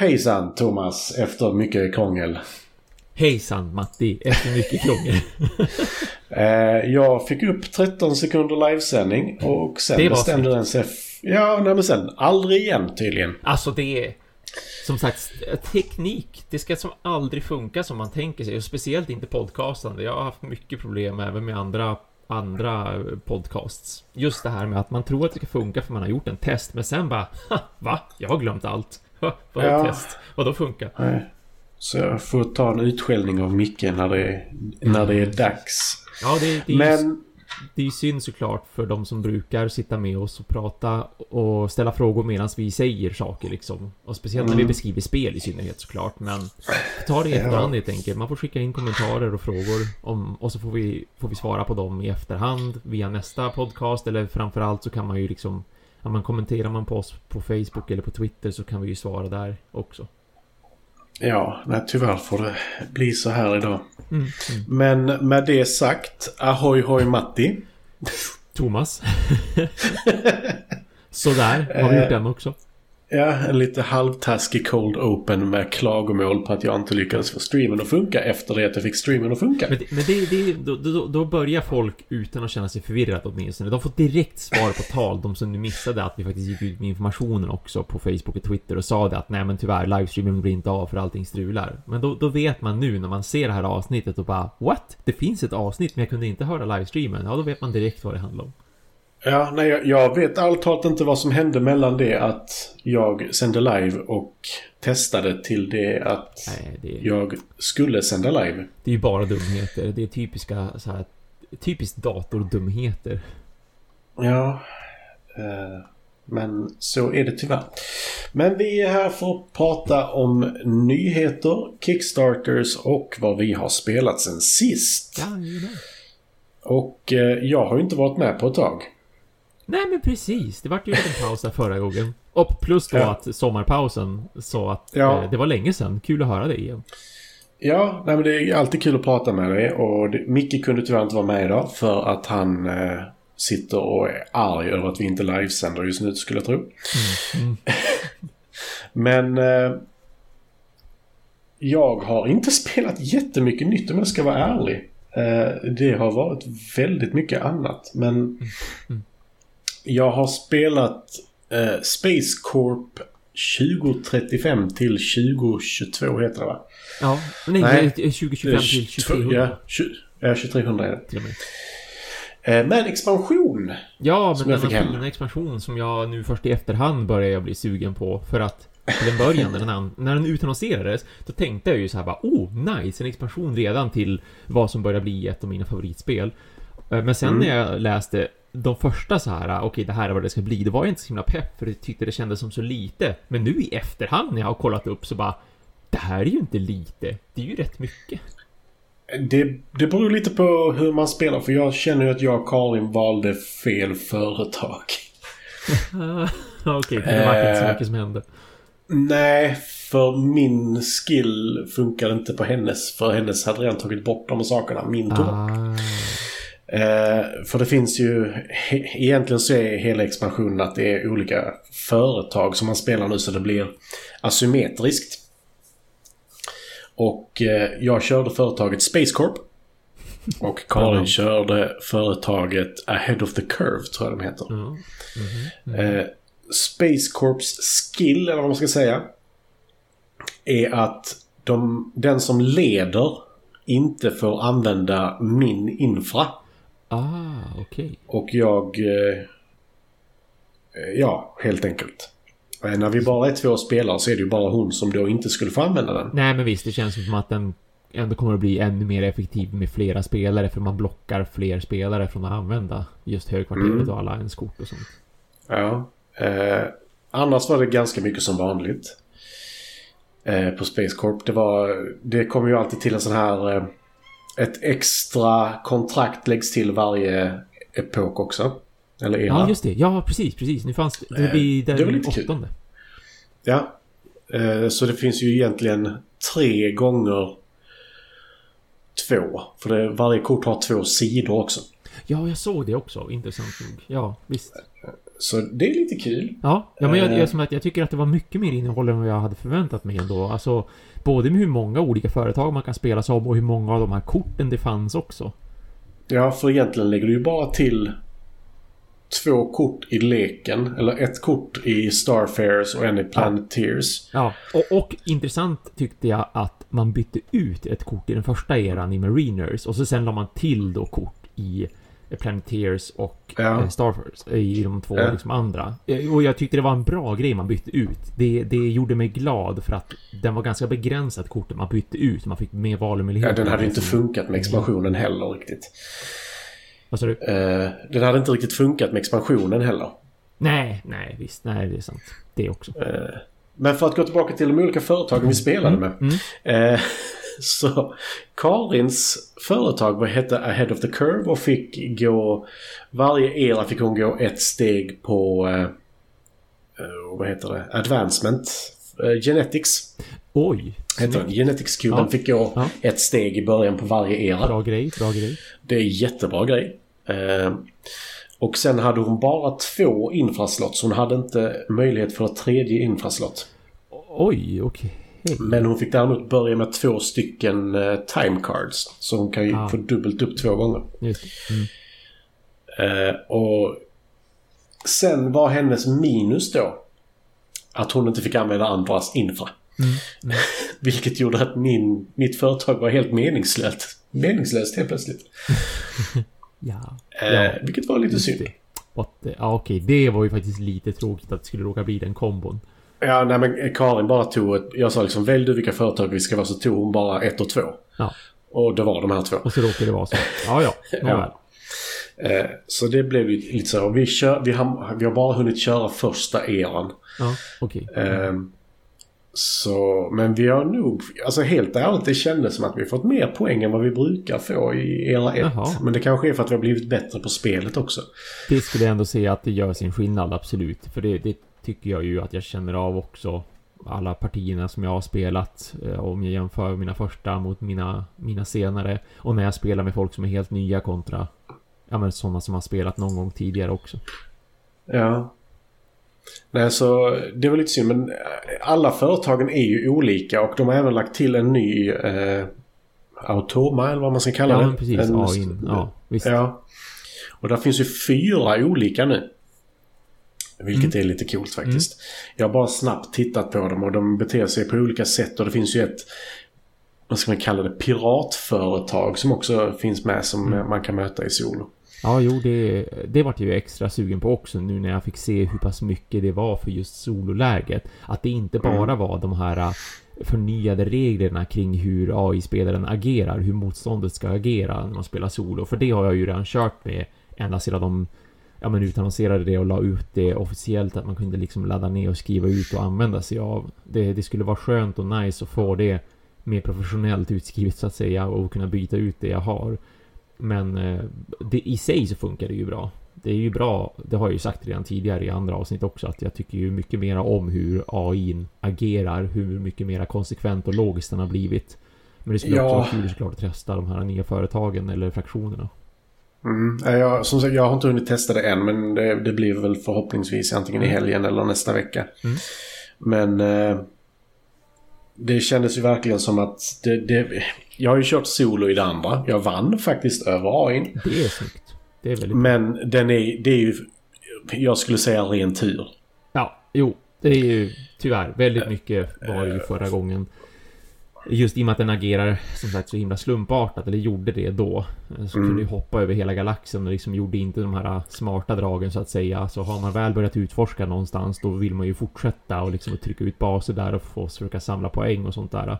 Hejsan Thomas, efter mycket krångel. Hejsan Matti, efter mycket krångel. eh, jag fick upp 13 sekunder livesändning och sen bestämde den sig... Ja, nej men sen aldrig igen tydligen. Alltså det är... Som sagt, teknik. Det ska som aldrig funka som man tänker sig. Och speciellt inte podcastande. Jag har haft mycket problem även med andra andra podcasts. Just det här med att man tror att det ska funka för man har gjort en test, men sen bara ha, Va? Jag har glömt allt. Vadå ja. test? Vadå funka? Nej. Så jag får ta en utskällning av Micke när det, när det är dags. Ja, det, det är Men det är ju synd såklart för de som brukar sitta med oss och prata och ställa frågor medan vi säger saker liksom. Och speciellt mm. när vi mm. beskriver spel i synnerhet såklart. Men ta det i efterhand helt enkelt. Man får skicka in kommentarer och frågor om, och så får vi, får vi svara på dem i efterhand via nästa podcast. Eller framförallt så kan man ju liksom, ja, man kommenterar man på oss på Facebook eller på Twitter så kan vi ju svara där också. Ja, nej, tyvärr får det bli så här idag. Mm, mm. Men med det sagt, ahoy hoj Matti. Thomas. Sådär, har vi gjort den också? Ja, en lite halvtaskig cold open med klagomål på att jag inte lyckades få streamen att funka efter det att jag fick streamen att funka. Men, men det, det, då, då, då, börjar folk utan att känna sig förvirrade åtminstone. De får direkt svar på tal, de som nu missade att vi faktiskt gick ut med informationen också på Facebook och Twitter och sa det att nej men tyvärr, livestreamen blir inte av för allting strular. Men då, då vet man nu när man ser det här avsnittet och bara What? Det finns ett avsnitt men jag kunde inte höra livestreamen. Ja, då vet man direkt vad det handlar om. Ja, nej, jag, jag vet allt talat inte vad som hände mellan det att jag sände live och testade till det att nej, det... jag skulle sända live. Det är ju bara dumheter. Det är typiska så här, typiskt datordumheter. Ja, eh, men så är det tyvärr. Men vi är här för att prata om nyheter, Kickstarters och vad vi har spelat sen sist. Ja, ja. Och eh, jag har ju inte varit med på ett tag. Nej men precis, det vart ju en paus där förra gången. Och plus då ja. att sommarpausen sa att ja. eh, det var länge sedan. Kul att höra det igen. Ja, nej, men det är alltid kul att prata med dig. Och det, Micke kunde tyvärr inte vara med idag för att han eh, sitter och är arg över att vi inte livesänder just nu skulle jag tro. Mm. Mm. men eh, jag har inte spelat jättemycket nytt om jag ska vara ärlig. Eh, det har varit väldigt mycket annat. Men mm. Jag har spelat eh, Space Corp 2035 till 2022 heter det va? Ja, nej, nej 2025 till 2300. Ja, 2300 är det. Till och med. Eh, med en expansion. Ja, men denna fina expansion som jag nu först i efterhand börjar jag bli sugen på. För att till en början när den, när den utannonserades, då tänkte jag ju så här bara oh, nice, en expansion redan till vad som börjar bli ett av mina favoritspel. Eh, men sen mm. när jag läste de första så här, okej okay, det här är vad det ska bli, det var jag inte så himla pepp för jag tyckte det kändes som så lite. Men nu i efterhand när jag har kollat upp så bara, det här är ju inte lite, det är ju rätt mycket. Det, det beror lite på hur man spelar för jag känner ju att jag och Karin valde fel företag. okej, okay, det var inte så mycket som hände. Nej, för min skill funkar inte på hennes. För hennes hade redan tagit bort de sakerna. Min tog ah. Eh, för det finns ju, egentligen så är hela expansionen att det är olika företag som man spelar nu så det blir asymmetriskt. Och eh, jag körde företaget Space Corp. Och Karin mm. körde företaget Ahead of the Curve tror jag de heter. Mm. Mm. Eh, Space Corps skill, eller vad man ska säga, är att de, den som leder inte får använda min infra. Ah, okej. Okay. Och jag... Eh, ja, helt enkelt. Eh, när vi bara är två spelare så är det ju bara hon som då inte skulle få använda den. Nej, men visst. Det känns som att den ändå kommer att bli ännu mer effektiv med flera spelare för man blockar fler spelare från att använda just högkvarteret mm. och alla ens kort och sånt. Ja. Eh, annars var det ganska mycket som vanligt. Eh, på Space Corp. Det var... Det kommer ju alltid till en sån här... Eh, ett extra kontrakt läggs till varje epok också. Eller era. Ja, just det. Ja, precis, precis. Nu fanns det. Det blir den det var lite åttonde. Kul. Ja. Eh, så det finns ju egentligen tre gånger två. För det, varje kort har två sidor också. Ja, jag såg det också. Intressant nog. Ja, visst. Så det är lite kul. Ja, ja men jag, Eh. jag, som att jag tycker att det var mycket mer innehåll än vad jag hade förväntat mig ändå. Alltså, både med hur många olika företag man kan spela som och hur många av de här korten det fanns också. Ja, för egentligen lägger du ju bara till två kort i leken. Eller ett kort i Starfares och en i Planeteers. Ja, och, och intressant tyckte jag att man bytte ut ett kort i den första eran i Mariners och så sen la man till då kort i Planeteers och Ja. eh, Starfires i de två Ja. liksom andra. Eh, Och jag tyckte det var en bra grej man bytte ut. Det, det gjorde mig glad för att den var ganska begränsat kortet man bytte ut. Man fick mer Ja, valmöjligheter. den hade inte funkat med expansionen heller riktigt. Vad sa du? Eh, den hade inte riktigt funkat med expansionen heller. Nej, nej visst. Nej, det är sant. Det också. Eh, men för att gå tillbaka till de olika företagen vi spelade med. Mm. Eh, så Karins företag hette Ahead of the Curve och fick gå... Varje era fick hon gå ett steg på... Eh, vad heter det? Advancement. Eh, Genetics. Oj! Heter den. Genetics-kuben Ja. fick gå Ja. ett steg i början på varje era. Bra grej, bra grej. Det är jättebra grej. Eh, och sen hade hon bara två infraslott så hon hade inte möjlighet för ett tredje infraslott. Oj, okej. Men hon fick däremot börja med två stycken eh, time cards. Så hon kan ju Ah. få dubbelt upp två gånger. Mm. Eh, och sen var hennes minus då att hon inte fick använda andras infra. Mm. Vilket gjorde att min, mitt företag var helt meningslöst. Meningslöst helt plötsligt. Ja. Eh, Ja. Vilket var lite synd. det. Ja, okej. Det var ju faktiskt lite tråkigt att det skulle råka bli den kombon. Ja, nej men Karin bara tog ett... Jag sa liksom välj du vilka företag vi ska vara så tog hon bara ett och två. Ja. Och det var de här två. Och så råkade det vara så. Ja, ja. Nåväl. Eh, så det blev ju lite så. Vi, kör, vi, har, vi har bara hunnit köra första eran. Ja, okej. Eh, så, men vi har nog, alltså helt ärligt, det kändes som att vi fått mer poäng än vad vi brukar få i era 1. Jaha. Men det kanske är för att vi har blivit bättre på spelet också. Det skulle jag ändå säga att det gör sin skillnad, absolut. För det, det tycker jag ju att jag känner av också. Alla partierna som jag har spelat. eh, Om jag jämför mina första mot mina, mina senare. Och när jag spelar med folk som är helt nya kontra Ja men sådana som har spelat någon gång tidigare också. Ja. Nej, så det var lite synd. Men eh, alla företagen är ju olika och de har även lagt till en ny eh, Automa eller vad man ska kalla Ja det. men precis, en, AI. Ja, visst. Ja. Och där finns ju fyra olika nu. Vilket Mm. är lite coolt faktiskt. Jag har bara snabbt tittat på dem och de beter sig på olika sätt och det finns ju ett vad ska man kalla det, piratföretag som också finns med som Mm. man kan möta i solo. Ja, jo, det, det vart jag ju extra sugen på också nu när jag fick se hur pass mycket det var för just sololäget. Att det inte bara Mm. var de här äh, förnyade reglerna kring hur AI-spelaren agerar, hur motståndet ska agera när man spelar solo. För det har jag ju redan kört med ända sedan de ja, men utannonserade det och la ut det officiellt att man kunde liksom ladda ner och skriva ut och använda sig av. Det, det skulle vara skönt och nice att få det mer professionellt utskrivet så att säga och kunna byta ut det jag har. Men eh, det, i sig så funkar det ju bra. Det är ju bra, det har jag ju sagt redan tidigare i andra avsnitt också, att jag tycker ju mycket mer om hur AI agerar, hur mycket mer konsekvent och logiskt den har blivit. Men det skulle Ja. också vara kul såklart att testa de här nya företagen eller fraktionerna. Mm. Ja, Jag, som sagt, jag har inte hunnit testa det än men det, det blir väl förhoppningsvis antingen i helgen eller nästa vecka. Mm. Men eh, det kändes ju verkligen som att det, det, jag har ju kört solo i det andra. Jag vann faktiskt över AIn. Det är snyggt. Det är väldigt Men den är, det är ju, jag skulle säga ren tur. Ja, jo. Det är ju tyvärr väldigt mycket var ju förra gången. Just i och med att den agerar som sagt så himla slumpartat, eller gjorde det då. Så Mm. kunde ju hoppa över hela galaxen och liksom gjorde inte de här smarta dragen så att säga. Så har man väl börjat utforska någonstans då vill man ju fortsätta och liksom trycka ut baser där och få försöka samla poäng och sånt där.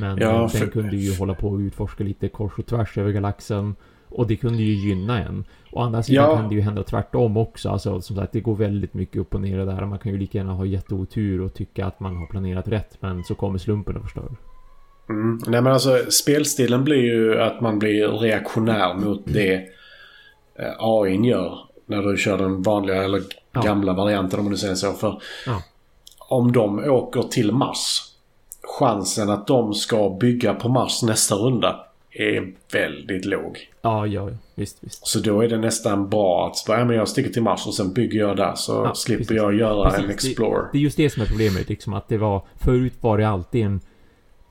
Men Ja, eh, den för- kunde ju hålla på och utforska lite kors och tvärs över galaxen. Och det kunde ju gynna en. Å andra sidan Ja. kan det ju hända tvärtom också. Alltså som sagt, det går väldigt mycket upp och ner där. Man kan ju lika gärna ha jätteotur och tycka att man har planerat rätt. Men så kommer slumpen och förstör. Mm. Nej men alltså spelstilen blir ju att man blir reaktionär mot det eh, AIn gör. När du kör den vanliga eller Ja. gamla varianten om man nu säger så. För Ja. om de åker till Mars. Chansen att de ska bygga på Mars nästa runda är väldigt låg. Ja, ja, visst, visst. Så då är det nästan bra att bara, ja, men jag sticker till Mars och sen bygger jag där så ja, slipper precis. jag göra precis. en Explorer. Det, det, är just det som är problemet, liksom att det var... Förut var det alltid en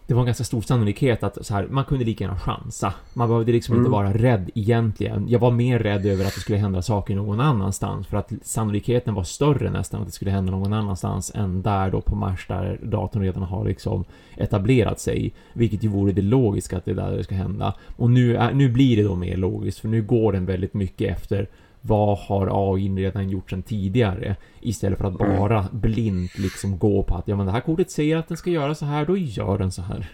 det var en ganska stor sannolikhet att så här, man kunde lika gärna chansa. Man behövde liksom mm. inte vara rädd egentligen. Jag var mer rädd över att det skulle hända saker någon annanstans för att sannolikheten var större nästan att det skulle hända någon annanstans än där då på Mars där datorn redan har liksom etablerat sig. Vilket ju vore det logiska att det är där det ska hända. Och nu, är, nu blir det då mer logiskt för nu går den väldigt mycket efter vad har AI redan gjort sedan tidigare? Istället för att mm. bara blint liksom gå på att ja men det här kortet säger att den ska göra så här, då gör den så här.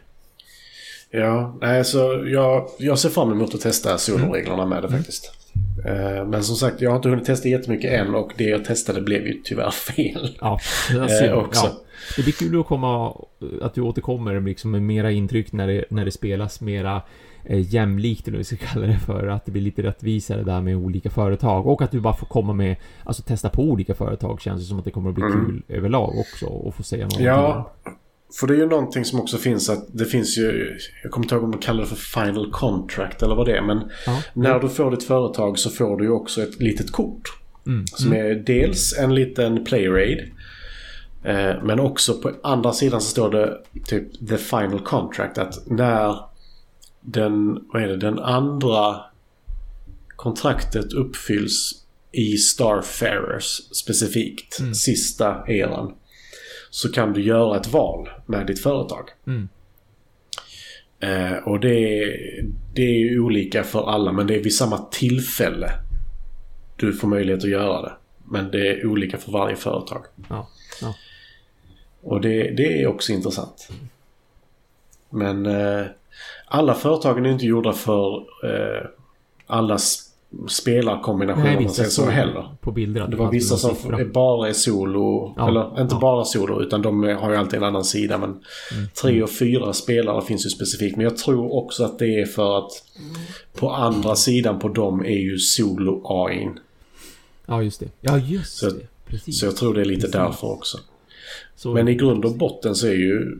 Ja, nej så jag, jag ser fram emot att testa soloreglerna med det mm. faktiskt. Mm. Men som sagt, jag har inte hunnit testa jättemycket än och det jag testade blev ju tyvärr fel. Ja, eh, också. Ja. det blir kul att komma, att du återkommer liksom med mera intryck när det, när det spelas mera jämlikt eller vad vi ska kalla det för, att det blir lite rättvisare där med olika företag och att du bara får komma med, alltså testa på olika företag känns det som att det kommer att bli mm. kul överlag också och få säga någonting. Ja, för det är ju någonting som också finns att det finns ju, jag kommer inte ihåg om man kallar det för final contract eller vad det är, men ja. när du får ditt företag så får du ju också ett litet kort. Mm. Som mm. är dels en liten playrade eh, men också på andra sidan så står det typ the final contract. Att när den, vad är det, den andra kontraktet uppfylls i Starfarers specifikt, mm. sista eran. Så kan du göra ett val med ditt företag. Mm. Eh, och det det är olika för alla men det är vid samma tillfälle du får möjlighet att göra det. Men det är olika för varje företag. Ja, ja. Och det, det är också intressant. Men eh, alla företagen är inte gjorda för eh, alla spelarkombinationer om man säger så heller. På bilder. Det var vissa som bara är solo. Ja, eller inte ja. bara solo utan de har ju alltid en annan sida. Men mm. tre och fyra spelare finns ju specifikt. Men jag tror också att det är för att på andra sidan på dem är ju solo AIn. Ja just det. Ja just så, det. Precis. Så jag tror det är lite Precis. därför också. Så, men i grund och botten så är ju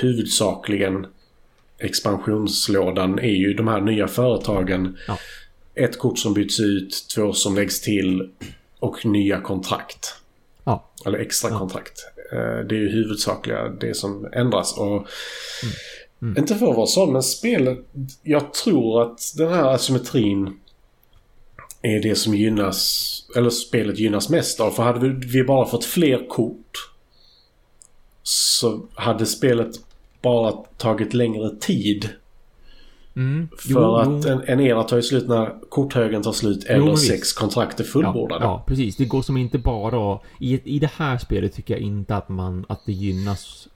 huvudsakligen expansionslådan är ju de här nya företagen. Ja. Ett kort som byts ut, två som läggs till och nya kontrakt. Ja. Eller extra ja. kontrakt. Eh, det är ju huvudsakliga det som ändras. Och mm. Mm. Inte för att vara sån, men spelet... Jag tror att den här asymmetrin är det som gynnas... Eller spelet gynnas mest av. För hade vi bara fått fler kort så hade spelet bara tagit längre tid. Mm. För jo, att jo. En, en era tar ju slut när korthögen tar slut eller jo, sex kontrakt är fullbordade. Ja, ja, precis. Det går som inte bara... I, I det här spelet tycker jag inte att man... Att det gynnas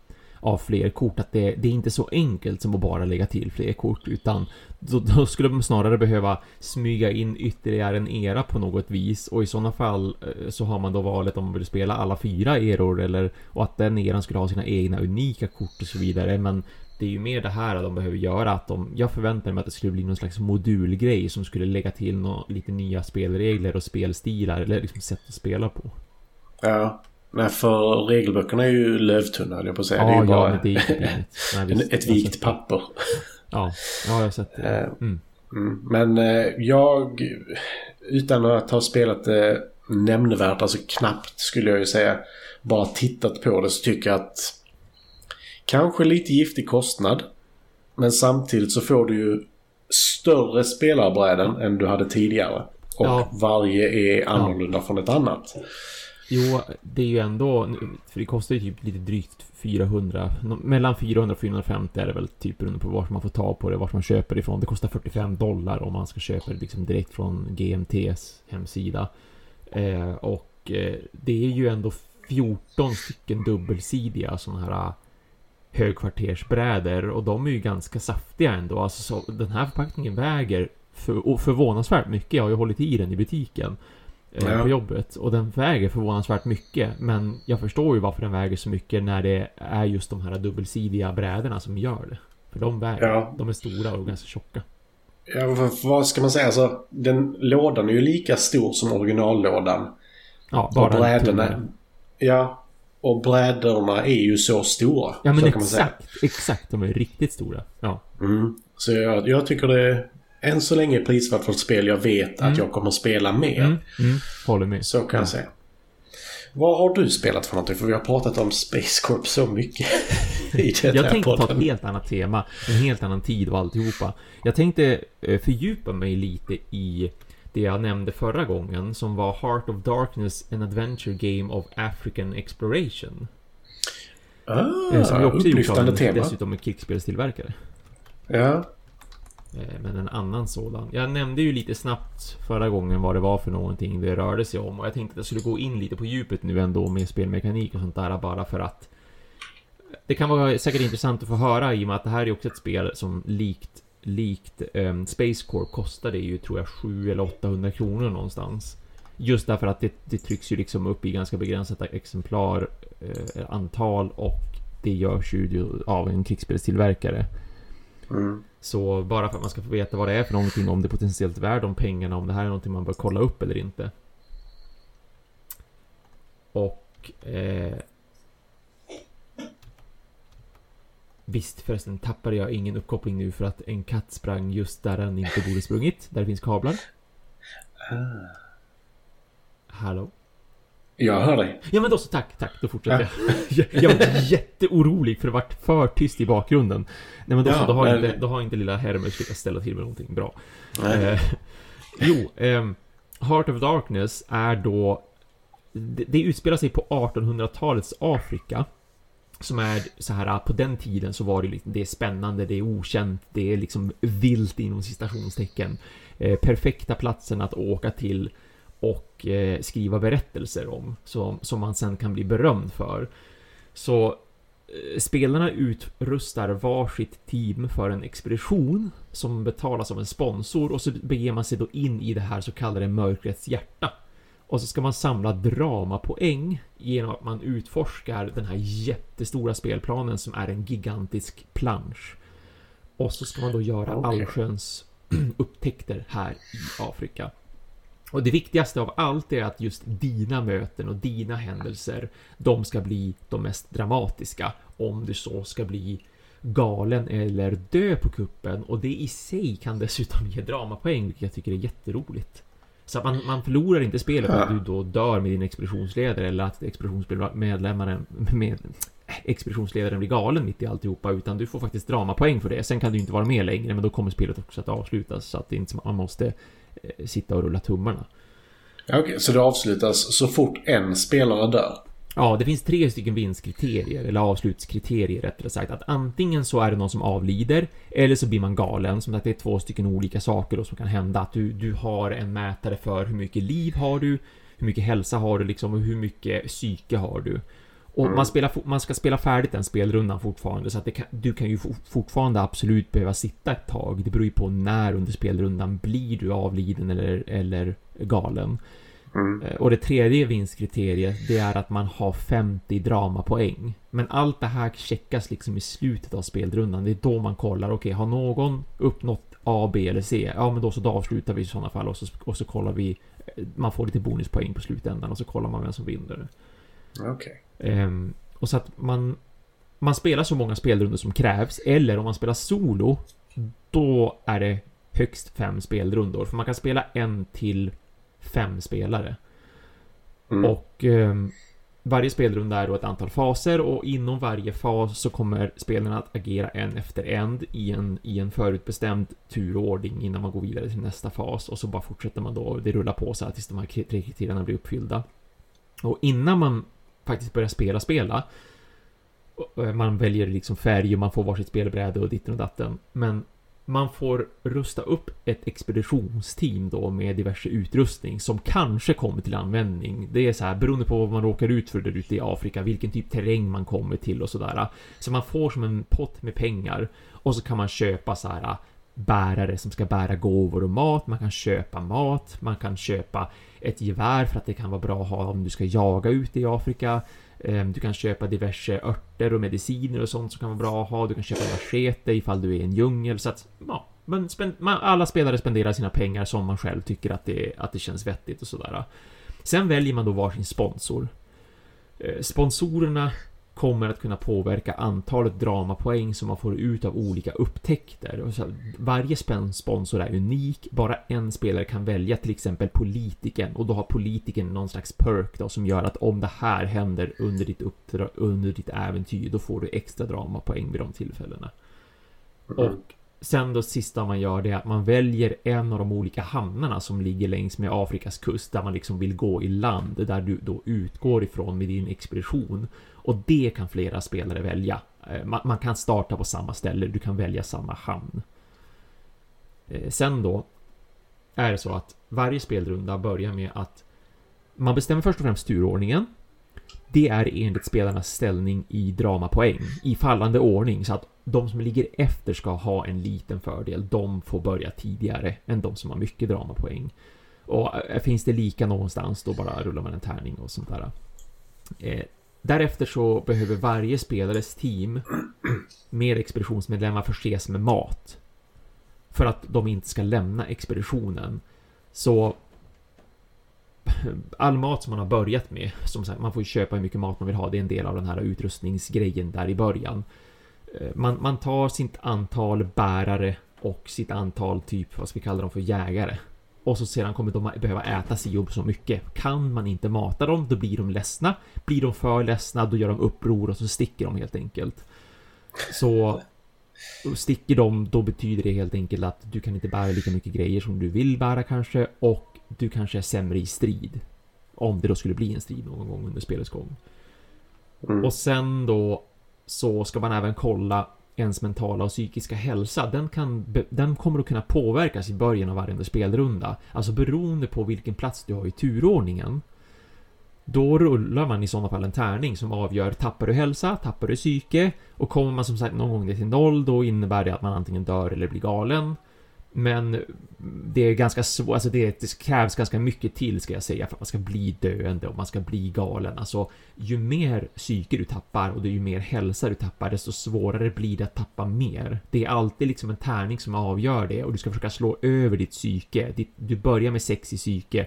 av fler kort. Att det, det är inte så enkelt som att bara lägga till fler kort. Utan då, då, skulle man snarare behöva smyga in ytterligare en era på något vis. Och i sådana fall eh, så har man då valet om man vill spela alla fyra eror. Eller, och att den eran skulle ha sina egna unika kort och så vidare. Men det är ju mer det här de behöver göra. Att de, jag förväntar mig att det skulle bli någon slags modulgrej som skulle lägga till några lite nya spelregler och spelstilar. Eller liksom sätt att spela på. Ja. Nej, för regelböckerna är ju lövtunna, höll jag på att säga. Ja, det är ju bara det är Nej, ett vikt papper. Ja, ja, jag har sett det. Eh, mm. Mm. Men eh, jag, utan att ha spelat det nämnvärt, alltså knappt skulle jag ju säga, bara tittat på det så tycker jag att kanske lite giftig kostnad. Men samtidigt så får du ju större spelarbräden än du hade tidigare. Och ja. varje är annorlunda ja. från ett annat. Jo, det är ju ändå, för det kostar ju typ lite drygt 400, mellan 400 och 450 är det väl typ beroende på vart man får ta på det, vart man köper ifrån. Det kostar 45 dollar om man ska köpa det liksom direkt från GMTs hemsida. Eh, och eh, det är ju ändå 14 stycken dubbelsidiga sådana här högkvartersbräder högkvartersbrädor och de är ju ganska saftiga ändå. Alltså så, den här förpackningen väger för, förvånansvärt mycket. Jag har ju hållit i den i butiken ja. på jobbet. Och den väger förvånansvärt mycket. Men jag förstår ju varför den väger så mycket när det är just de här dubbelsidiga brädorna som gör det. För de väger. Ja. De är stora och ganska tjocka. Ja, för, vad ska man säga? Alltså, den lådan är ju lika stor som originallådan. Ja, bara brädorna. Ja. och brädorna är ju så stora. Ja men exakt, exakt. De är riktigt stora. Ja. Mm. Så jag, jag tycker det än så länge prisvärt för ett spel jag vet mm. att jag kommer spela mer. Mm. Mm. Håller med. Så kan jag säga. Vad har du spelat för någonting? För vi har pratat om Space Corp så mycket i det Jag tänkte podden. ta ett helt annat tema, en helt annan tid och alltihopa. Jag tänkte eh, fördjupa mig lite i det jag nämnde förra gången som var Heart of Darkness, an adventure game of African exploration. Ah, eh, som också gjorts av en, tema. dessutom en krigsspelstillverkare. Ja. Eh, men en annan sådan. Jag nämnde ju lite snabbt förra gången vad det var för någonting det rörde sig om och jag tänkte att jag skulle gå in lite på djupet nu ändå med spelmekanik och sånt där bara för att det kan vara säkert intressant att få höra i och med att det här är också ett spel som likt likt um, Space Corp kostar det ju tror jag 7 eller 800 kronor någonstans. Just därför att det, det trycks ju liksom upp i ganska begränsat exemplar eh, antal och det görs ju av en krigsspelstillverkare. Mm. Så bara för att man ska få veta vad det är för någonting, om det är potentiellt värd de pengarna, om det här är någonting man bör kolla upp eller inte. Och... Eh, Visst förresten tappade jag ingen uppkoppling nu för att en katt sprang just där den inte borde sprungit, där det finns kablar. Ah. Hallå? Jag hör dig. Ja men då så, tack, tack, då fortsätter jag. jag var jätteorolig för det vart för tyst i bakgrunden. Nej men då, ja, så, då, har, men... inte, då har inte lilla Hermes lyckats ställa till med någonting bra. Eh, jo, eh, Heart of Darkness är då... Det, det utspelar sig på 1800-talets Afrika. Som är så här, på den tiden så var det liksom, det är spännande, det är okänt, det är liksom vilt inom citationstecken. Eh, perfekta platsen att åka till och eh, skriva berättelser om, som, som man sen kan bli berömd för. Så eh, spelarna utrustar varsitt team för en expedition som betalas av en sponsor och så beger man sig då in i det här så kallade mörkrets hjärta. Och så ska man samla dramapoäng genom att man utforskar den här jättestora spelplanen som är en gigantisk plansch. Och så ska man då göra okay. allsköns upptäckter här i Afrika. Och det viktigaste av allt är att just dina möten och dina händelser, de ska bli de mest dramatiska. Om du så ska bli galen eller dö på kuppen och det i sig kan dessutom ge dramapoäng, vilket jag tycker är jätteroligt. Så att man, man förlorar inte spelet ja. att du då dör med din expeditionsledare eller att expeditionsmedlemmaren med, expeditionsledaren blir galen mitt i alltihopa utan du får faktiskt dramapoäng för det. Sen kan du inte vara med längre men då kommer spelet också att avslutas så att det är inte som att man måste sitta och rulla tummarna. Okej, okay, så det avslutas så fort en spelare dör? Ja, det finns tre stycken vinstkriterier, eller avslutskriterier rättare sagt. Att antingen så är det någon som avlider, eller så blir man galen. Som att det är två stycken olika saker då som kan hända. Att du, du har en mätare för hur mycket liv har du, hur mycket hälsa har du liksom och hur mycket psyke har du. Och mm. man, spelar, man ska spela färdigt den spelrundan fortfarande så att kan, du kan ju fortfarande absolut behöva sitta ett tag. Det beror ju på när under spelrundan blir du avliden eller, eller galen. Mm. Eh, och det tredje vinstkriteriet, det är att man har 50 dramapoäng. Men allt det här checkas liksom i slutet av spelrundan. Det är då man kollar, okej, okay, har någon uppnått A, B eller C? Ja, men då så då avslutar vi i sådana fall och så, och så kollar vi. Eh, man får lite bonuspoäng på slutändan och så kollar man vem som vinner. Okej. Okay. Um, och så att man, man spelar så många spelrundor som krävs, eller om man spelar solo, då är det högst fem spelrundor. För man kan spela en till fem spelare. Mm. Och um, varje spelrunda är då ett antal faser och inom varje fas så kommer spelarna att agera en efter en i en, i en förutbestämd turordning innan man går vidare till nästa fas och så bara fortsätter man då. Det rullar på så här tills de här tre kriterierna blir uppfyllda. Och innan man faktiskt börja spela, spela. Eh, man väljer liksom färg och man får varsitt spelbräde och ditten och datten. Men man får rusta upp ett expeditionsteam då med diverse utrustning som kanske kommer till användning. Det är så här beroende på vad man råkar ut för där ute i Afrika, vilken typ terräng man kommer till och sådär. Så man får som en pott med pengar och så kan man köpa så här eh, bärare som ska bära gåvor och mat. Man kan köpa mat. Man kan köpa ett gevär för att det kan vara bra att ha om du ska jaga ute i Afrika. Ehm, du kan köpa diverse örter och mediciner och sånt som kan vara bra att ha. Du kan köpa machete ifall du är i en djungel. Så att, ja, men alla spelare spenderar sina pengar som man själv tycker att det, att det känns vettigt och sådär. Sen väljer man då varsin sponsor. Ehm, sponsorerna kommer att kunna påverka antalet dramapoäng som man får ut av olika upptäckter. Varje sponsor är unik, bara en spelare kan välja till exempel politiken och då har politiken någon slags perk då som gör att om det här händer under ditt uppdrag, under ditt äventyr, då får du extra dramapoäng vid de tillfällena. Mm. Och sen då sista man gör det är att man väljer en av de olika hamnarna som ligger längs med Afrikas kust där man liksom vill gå i land där du då utgår ifrån med din expedition och det kan flera spelare välja. Eh, man, man kan starta på samma ställe, du kan välja samma hamn. Eh, sen då är det så att varje spelrunda börjar med att man bestämmer först och främst turordningen. Det är enligt spelarnas ställning i dramapoäng i fallande ordning så att de som ligger efter ska ha en liten fördel. De får börja tidigare än de som har mycket dramapoäng. Och eh, finns det lika någonstans då bara rullar man en tärning och sånt där. Därefter så behöver varje spelares team med expeditionsmedlemmar förses med mat. För att de inte ska lämna expeditionen. Så all mat som man har börjat med, som sagt, man får ju köpa hur mycket mat man vill ha, det är en del av den här utrustningsgrejen där i början. Eh, man, man tar sitt antal bärare och sitt antal typ, vad ska vi kalla dem för, jägare. Och så sedan kommer de behöva äta si så mycket. Kan man inte mata dem, då blir de ledsna. Blir de för ledsna, då gör de uppror och så sticker de helt enkelt. Så sticker de, då betyder det helt enkelt att du kan inte bära lika mycket grejer som du vill bära kanske och du kanske är sämre i strid. Om det då skulle bli en strid någon gång under spelets gång. Mm. Och sen då så ska man även kolla ens mentala och psykiska hälsa, den, kan, den kommer att kunna påverkas i början av varje spelrunda. Alltså beroende på vilken plats du har i turordningen. Då rullar man i sådana fall en tärning som avgör tappar du hälsa, tappar du psyke och kommer man som sagt någon gång ner till noll då innebär det att man antingen dör eller blir galen. Men det är ganska svårt, alltså det, det, krävs ganska mycket till ska jag säga för att man ska bli döende och man ska bli galen. Alltså ju mer psyke du tappar och ju mer hälsa du tappar desto svårare blir det att tappa mer. Det är alltid liksom en tärning som avgör det och du ska försöka slå över ditt psyke. Du börjar med sex i psyke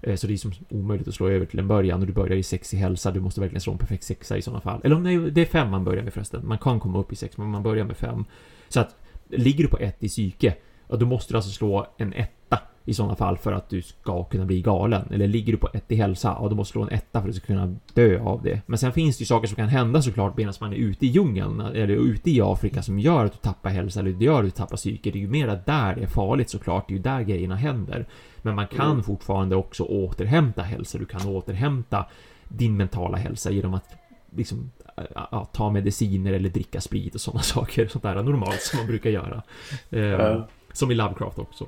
eh, så det är som omöjligt att slå över till en början och du börjar i sex i hälsa. Du måste verkligen slå en perfekt sexa i sådana fall. Eller om det är fem man börjar med förresten. Man kan komma upp i sex, men man börjar med fem. Så att ligger du på ett i psyke Ja, då måste du alltså slå en etta i sådana fall för att du ska kunna bli galen. Eller ligger du på ett i hälsa, ja då måste du slå en etta för att du ska kunna dö av det. Men sen finns det ju saker som kan hända såklart medan man är ute i djungeln eller ute i Afrika som gör att du tappar hälsa eller gör att du tappar psyke. Det är ju mera där det är farligt såklart. Det är ju där grejerna händer. Men man kan mm. fortfarande också återhämta hälsa. Du kan återhämta din mentala hälsa genom att liksom ja, ta mediciner eller dricka sprit och sådana saker. Sånt där normalt som man brukar göra. Mm. Som i Lovecraft också.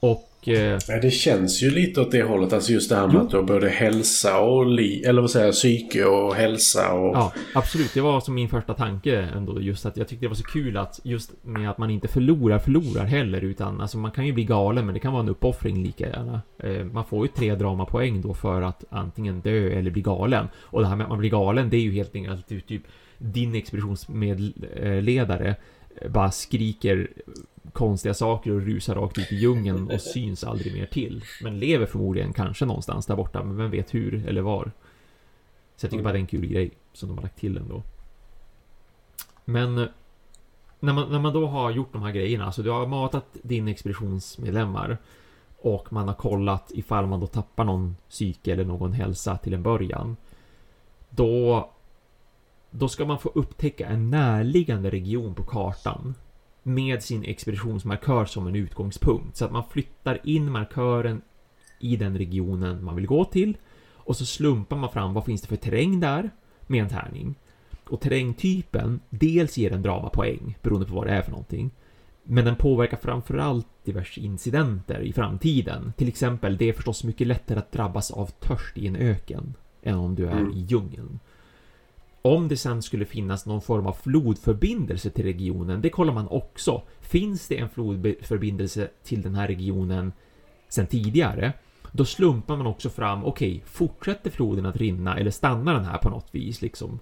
Och... Eh, det känns ju lite åt det hållet. Alltså just det här med jo. att du har både hälsa och li eller vad säger jag, psyke och hälsa och... Ja, absolut. Det var som min första tanke ändå. Just att jag tyckte det var så kul att just med att man inte förlorar, förlorar heller. Utan alltså man kan ju bli galen men det kan vara en uppoffring lika gärna. Eh, man får ju tre dramapoäng då för att antingen dö eller bli galen. Och det här med att man blir galen det är ju helt enkelt typ din expeditionsledare bara skriker konstiga saker och rusar rakt ut i djungeln och syns aldrig mer till. Men lever förmodligen kanske någonstans där borta, men vem vet hur eller var. Så jag tycker bara det är en kul grej som de har lagt till ändå. Men eh, när man, när man då har gjort de här grejerna, alltså du har matat din expeditionsmedlemmar och man har kollat ifall man då tappar någon psyke eller någon hälsa till en början. Då då ska man få upptäcka en närliggande region på kartan med sin expeditionsmarkör som en utgångspunkt så att man flyttar in markören i den regionen man vill gå till och så slumpar man fram vad finns det för terräng där med en tärning. Och terrängtypen, dels ger den dramapoäng beroende på vad det är för någonting. Men den påverkar framförallt diverse incidenter i framtiden. Till exempel, det är förstås mycket lättare att drabbas av törst i en öken än om du är mm. i djungeln. Om det sen skulle finnas någon form av flodförbindelse till regionen, det kollar man också. Finns det en flodförbindelse till den här regionen sen tidigare, då slumpar man också fram, okej, okay, fortsätter floden att rinna eller stannar den här på något vis liksom?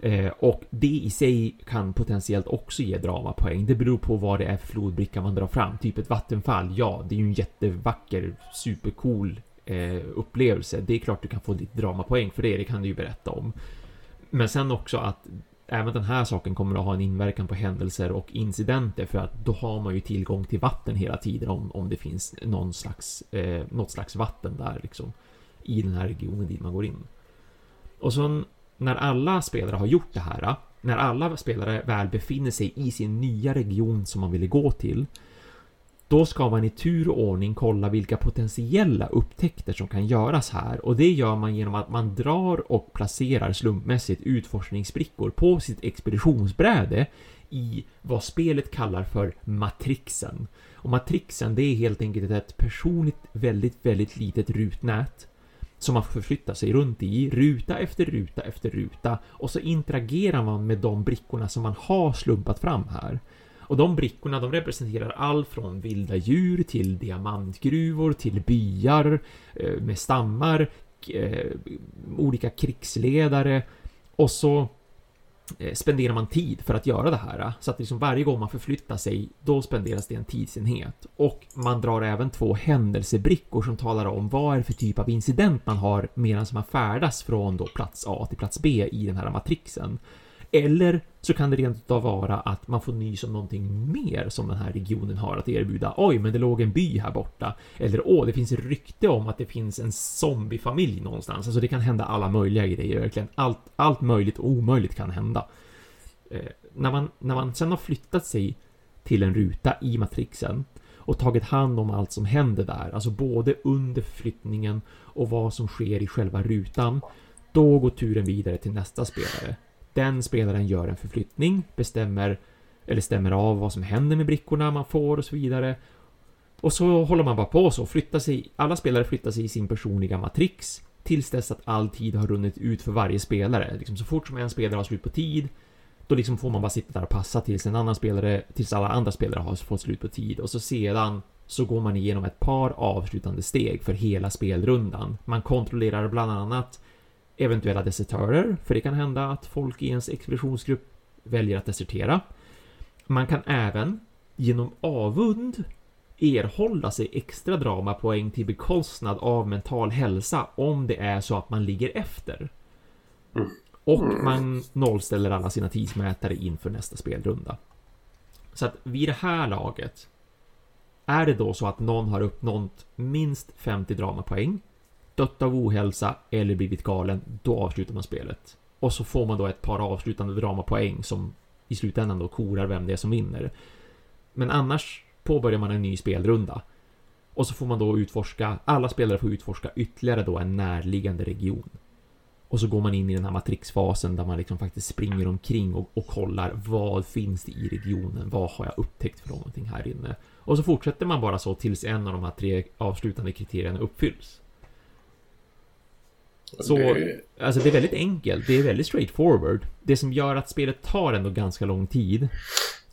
Eh, och det i sig kan potentiellt också ge dramapoäng. Det beror på vad det är för flodbricka man drar fram. Typ ett vattenfall, ja, det är ju en jättevacker, supercool eh, upplevelse. Det är klart du kan få ditt dramapoäng för det, det kan du ju berätta om. Men sen också att även den här saken kommer att ha en inverkan på händelser och incidenter för att då har man ju tillgång till vatten hela tiden om, om det finns någon slags, eh, något slags vatten där liksom i den här regionen dit man går in. Och så när alla spelare har gjort det här, när alla spelare väl befinner sig i sin nya region som man ville gå till, då ska man i tur och ordning kolla vilka potentiella upptäckter som kan göras här och det gör man genom att man drar och placerar slumpmässigt utforskningsbrickor på sitt expeditionsbräde i vad spelet kallar för matrixen. Och matrixen det är helt enkelt ett personligt väldigt, väldigt litet rutnät som man förflyttar sig runt i, ruta efter ruta efter ruta och så interagerar man med de brickorna som man har slumpat fram här. Och de brickorna de representerar allt från vilda djur till diamantgruvor till byar eh, med stammar, eh, olika krigsledare och så eh, spenderar man tid för att göra det här. Så att liksom varje gång man förflyttar sig, då spenderas det en tidsenhet. Och man drar även två händelsebrickor som talar om vad är det för typ av incident man har medan man färdas från då plats A till plats B i den här matrixen. Eller så kan det rent av vara att man får nys om någonting mer som den här regionen har att erbjuda. Oj, men det låg en by här borta. Eller åh, det finns ett rykte om att det finns en zombiefamilj någonstans. Alltså det kan hända alla möjliga grejer, verkligen. Allt, allt möjligt och omöjligt kan hända. Eh, när, man, när man sen har flyttat sig till en ruta i matrixen och tagit hand om allt som händer där, alltså både under flyttningen och vad som sker i själva rutan, då går turen vidare till nästa spelare. Den spelaren gör en förflyttning, bestämmer eller stämmer av vad som händer med brickorna man får och så vidare. Och så håller man bara på så, flyttar sig, alla spelare flyttar sig i sin personliga matrix tills dess att all tid har runnit ut för varje spelare. Liksom så fort som en spelare har slut på tid, då liksom får man bara sitta där och passa tills en annan spelare, tills alla andra spelare har fått slut på tid och så sedan så går man igenom ett par avslutande steg för hela spelrundan. Man kontrollerar bland annat eventuella desertörer, för det kan hända att folk i ens expeditionsgrupp väljer att desertera. Man kan även genom avund erhålla sig extra dramapoäng till bekostnad av mental hälsa om det är så att man ligger efter. Mm. Och mm. man nollställer alla sina tidsmätare inför nästa spelrunda. Så att vid det här laget är det då så att någon har uppnått minst 50 dramapoäng dött av ohälsa eller blivit galen, då avslutar man spelet. Och så får man då ett par avslutande dramapoäng som i slutändan då korar vem det är som vinner. Men annars påbörjar man en ny spelrunda. Och så får man då utforska, alla spelare får utforska ytterligare då en närliggande region. Och så går man in i den här matrixfasen där man liksom faktiskt springer omkring och, och kollar vad finns det i regionen? Vad har jag upptäckt för någonting här inne? Och så fortsätter man bara så tills en av de här tre avslutande kriterierna uppfylls. Så, det... alltså det är väldigt enkelt. Det är väldigt straightforward. Det som gör att spelet tar ändå ganska lång tid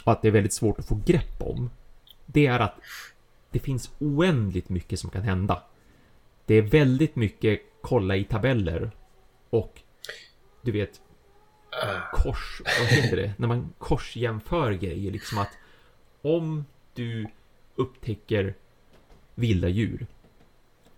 och att det är väldigt svårt att få grepp om. Det är att det finns oändligt mycket som kan hända. Det är väldigt mycket kolla i tabeller och du vet kors, vad heter det? När man korsjämför grejer liksom att om du upptäcker vilda djur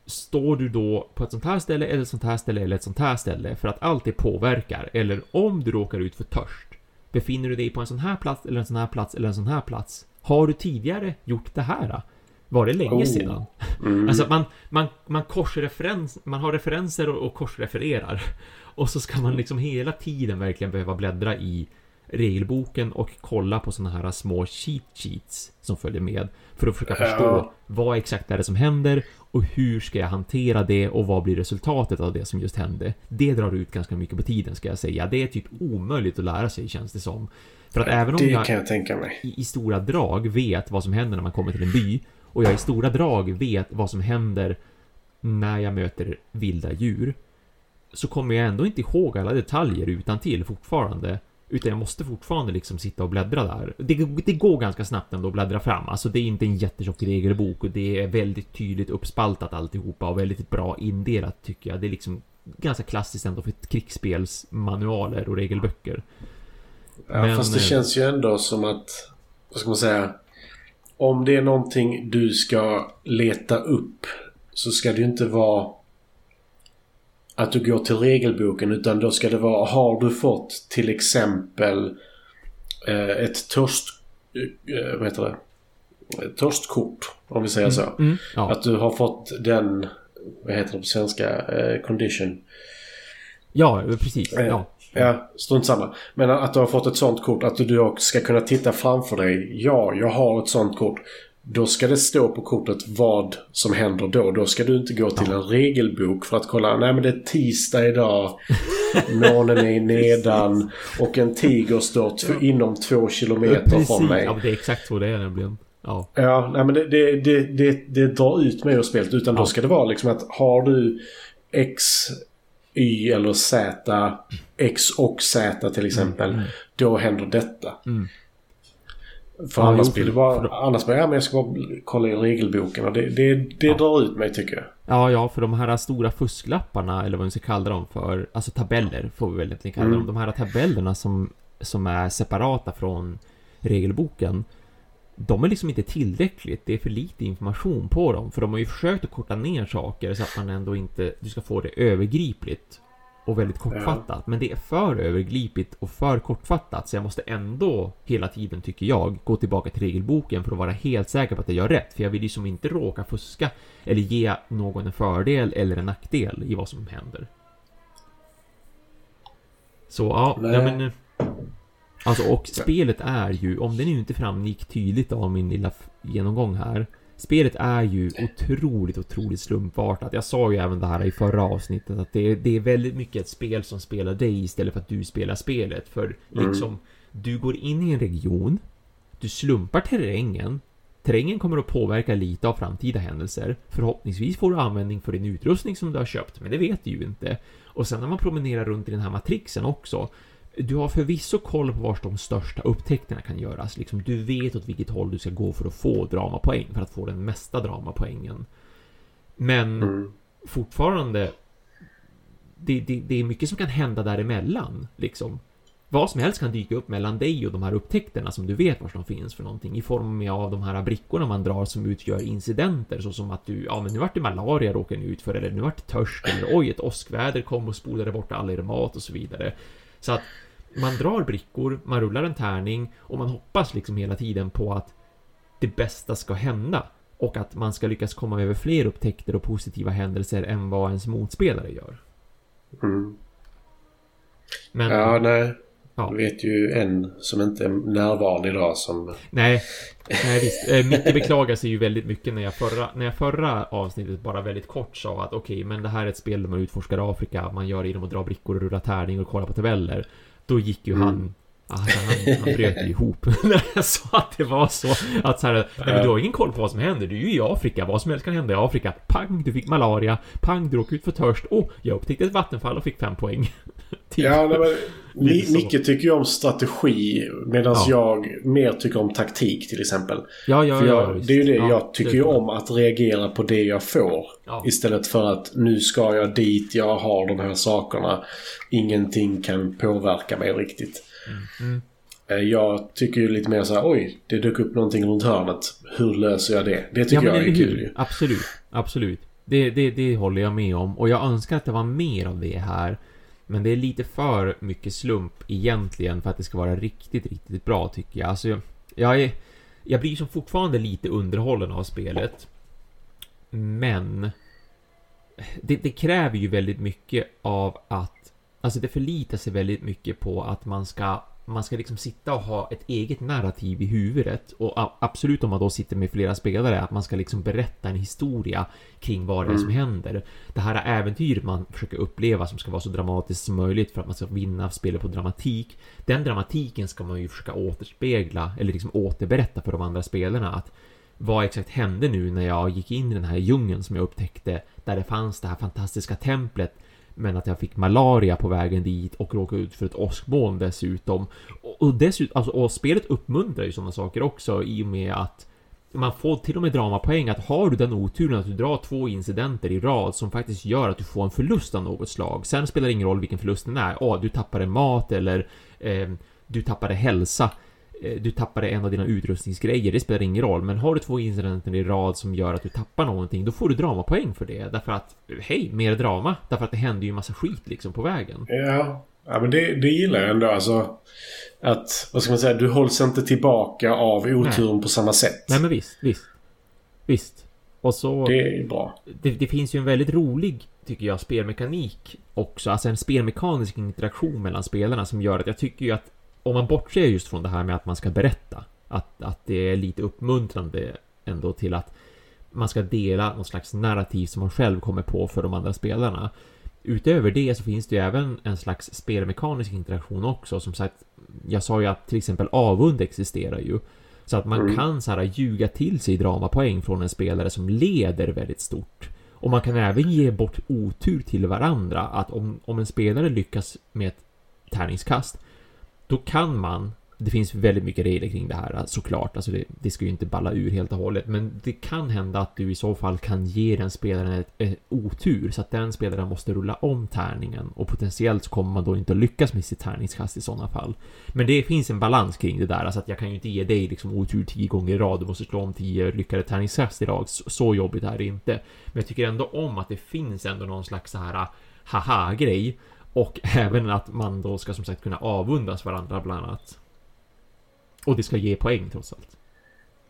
Står du då på ett sånt här ställe eller ett sånt här ställe eller ett sånt här ställe för att allt det påverkar eller om du råkar ut för törst Befinner du dig på en sån här plats eller en sån här plats eller en sån här plats Har du tidigare gjort det här? Var det länge oh. sedan? Mm. Alltså man, man, man korsreferens, man har referenser och, och korsrefererar Och så ska man liksom hela tiden verkligen behöva bläddra i regelboken och kolla på sådana här små cheat sheets som följer med för att försöka förstå ja. vad exakt är det som händer och hur ska jag hantera det och vad blir resultatet av det som just hände. Det drar ut ganska mycket på tiden ska jag säga. Det är typ omöjligt att lära sig känns det som. För att även om jag, jag i, i stora drag vet vad som händer när man kommer till en by och jag i stora drag vet vad som händer när jag möter vilda djur så kommer jag ändå inte ihåg alla detaljer utan till fortfarande utan jag måste fortfarande liksom sitta och bläddra där. Det, det går ganska snabbt ändå att bläddra fram. Alltså det är inte en jättetjock regelbok och det är väldigt tydligt uppspaltat alltihopa och väldigt bra indelat tycker jag. Det är liksom ganska klassiskt ändå för ett krigsspelsmanualer och regelböcker. Ja, Men, fast det eh, känns ju ändå som att, vad ska man säga, om det är någonting du ska leta upp så ska det ju inte vara att du går till regelboken utan då ska det vara har du fått till exempel eh, ett törst... Eh, vad heter det? Törstkort om vi säger så. Mm, mm, ja. Att du har fått den, vad heter det på svenska, eh, condition. Ja, precis. Eh, ja. Ja, strunt samma. Men att du har fått ett sånt kort, att du också ska kunna titta framför dig. Ja, jag har ett sånt kort. Då ska det stå på kortet vad som händer då. Då ska du inte gå till en regelbok för att kolla. Nej men det är tisdag idag. Månen är nedan. Och en tiger står inom två kilometer Precis. från mig. Ja det är exakt så det är nämligen. Ja. Ja, nej men det, det, det, det, det drar ut mig ur spelet. Utan ja. då ska det vara liksom att har du X, Y eller Z, X och Z till exempel. Mm. Då händer detta. Mm. För ja, annars blir det bara... Annars bara, ja men jag ska bara kolla i regelboken och det, det, det ja. drar ut mig tycker jag. Ja, ja, för de här stora fusklapparna, eller vad vi ska kalla dem för, alltså tabeller får vi väl egentligen kalla mm. dem. De här tabellerna som, som är separata från regelboken. De är liksom inte tillräckligt, det är för lite information på dem. För de har ju försökt att korta ner saker så att man ändå inte, du ska få det övergripligt och väldigt kortfattat. Ja. Men det är för övergripligt och för kortfattat så jag måste ändå hela tiden, tycker jag, gå tillbaka till regelboken för att vara helt säker på att jag gör rätt. För jag vill ju som inte råka fuska eller ge någon en fördel eller en nackdel i vad som händer. Så ja, Nej. men... Alltså och spelet är ju, om det nu inte framgick tydligt av min lilla genomgång här, Spelet är ju otroligt, otroligt slumpartat. Jag sa ju även det här i förra avsnittet att det är, det är väldigt mycket ett spel som spelar dig istället för att du spelar spelet. För mm. liksom, mm. du går in i en region, du slumpar terrängen, Terrängen kommer att påverka lite av framtida händelser. Förhoppningsvis får du användning för din utrustning som du har köpt, men det vet du ju inte. Och sen när man promenerar runt i den här matrixen också, du har förvisso koll på var de största upptäckterna kan göras. Liksom, du vet åt vilket håll du ska gå för att få dramapoäng, för att få den mesta dramapoängen. Men mm. fortfarande, det, det, det, är mycket som kan hända däremellan. Liksom. Vad som helst kan dyka upp mellan dig och de här upptäckterna som du vet var de finns för någonting i form av de här brickorna man drar som utgör incidenter så som att du, ja men nu vart det malaria råkar ni ut för eller nu vart det törst eller oj ett åskväder kom och spolade bort all er mat och så vidare. Så att man drar brickor, man rullar en tärning och man hoppas liksom hela tiden på att det bästa ska hända och att man ska lyckas komma över fler upptäckter och positiva händelser än vad ens motspelare gör. Mm. Men, ja, nej. Ja. Du vet ju en som inte är närvarande idag som... Nej, nej visst. Eh, Micke beklagar sig ju väldigt mycket när jag förra, när jag förra avsnittet bara väldigt kort sa att okej, okay, men det här är ett spel där man utforskar Afrika, man gör det genom att dra brickor och rulla tärning och kolla på tabeller. Då gick ju mm. han Alltså han, han bröt ihop när jag sa att det var så. Att så här, nej, men du har ingen koll på vad som händer. Du är ju i Afrika. Vad som helst kan hända i Afrika. Pang, du fick malaria. Pang, du råkade ut för törst. Oh, jag upptäckte ett vattenfall och fick fem poäng. typ. Ja, nej, men Micke tycker ju om strategi. Medan ja. jag mer tycker om taktik till exempel. Ja, ja, för jag, ja. Det är ju det. jag tycker ju om att reagera på det jag får. Istället för att nu ska jag dit, jag har de här sakerna. Ingenting kan påverka mig riktigt. Mm. Mm. Jag tycker ju lite mer så här, oj, det dök upp någonting runt hörnet. Hur löser jag det? Det tycker ja, jag är kul ju. Absolut, absolut. Det, det, det håller jag med om. Och jag önskar att det var mer av det här. Men det är lite för mycket slump egentligen för att det ska vara riktigt, riktigt bra tycker jag. Alltså, jag, jag, är, jag blir som fortfarande lite underhållen av spelet. Men det, det, kräver ju väldigt mycket av att Alltså det förlitar sig väldigt mycket på att man ska man ska liksom sitta och ha ett eget narrativ i huvudet och absolut om man då sitter med flera spelare att man ska liksom berätta en historia kring vad det är som mm. händer. Det här äventyret man försöker uppleva som ska vara så dramatiskt som möjligt för att man ska vinna spelet på dramatik. Den dramatiken ska man ju försöka återspegla eller liksom återberätta för de andra spelarna att vad exakt hände nu när jag gick in i den här djungeln som jag upptäckte där det fanns det här fantastiska templet men att jag fick malaria på vägen dit och råkade ut för ett åskmoln dessutom. Och, dessutom, alltså, och spelet uppmuntrar ju sådana saker också i och med att man får till och med dramapoäng att har du den oturen att du drar två incidenter i rad som faktiskt gör att du får en förlust av något slag. Sen spelar det ingen roll vilken förlusten är. Åh, du tappade mat eller eh, du tappade hälsa eh, du tappade en av dina utrustningsgrejer, det spelar ingen roll. Men har du två incidenter i rad som gör att du tappar någonting, då får du dramapoäng för det. Därför att, hej, mer drama. Därför att det händer ju en massa skit liksom på vägen. Ja, ja men det, det gillar jag ändå. Alltså, att, vad ska man säga, du hålls inte tillbaka av oturen på samma sätt. Nej, men visst, visst. Visst. Och så... Det är bra. Det, det, finns ju en väldigt rolig, tycker jag, spelmekanik också. Alltså en spelmekanisk interaktion mellan spelarna som gör att jag tycker ju att om man bortser just från det här med att man ska berätta, att, att det är lite uppmuntrande ändå till att man ska dela någon slags narrativ som man själv kommer på för de andra spelarna. Utöver det så finns det ju även en slags spelmekanisk interaktion också. Som sagt, jag sa ju att till exempel avund existerar ju. Så att man mm. kan så här ljuga till sig dramapoäng från en spelare som leder väldigt stort. Och man kan även ge bort otur till varandra. Att om, om en spelare lyckas med ett tärningskast, då kan man det finns väldigt mycket regler kring det här eh, såklart. Alltså det, det ska ju inte balla ur helt och hållet. Men det kan hända att du i så fall kan ge den spelaren ett, ett otur. Så att den spelaren måste rulla om tärningen. Och potentiellt så kommer man då inte att lyckas med sitt tärningskast i sådana fall. Men det finns en balans kring det där. Alltså att jag kan ju inte ge dig liksom otur tio gånger i rad. Du måste slå om tio lyckade tärningskast i rad. Så, så jobbigt är det inte. Men jag tycker ändå om att det finns ändå någon slags så här eh, haha-grej. Och även att man då ska som sagt kunna avundas varandra bland annat. Och det ska ge poäng trots allt.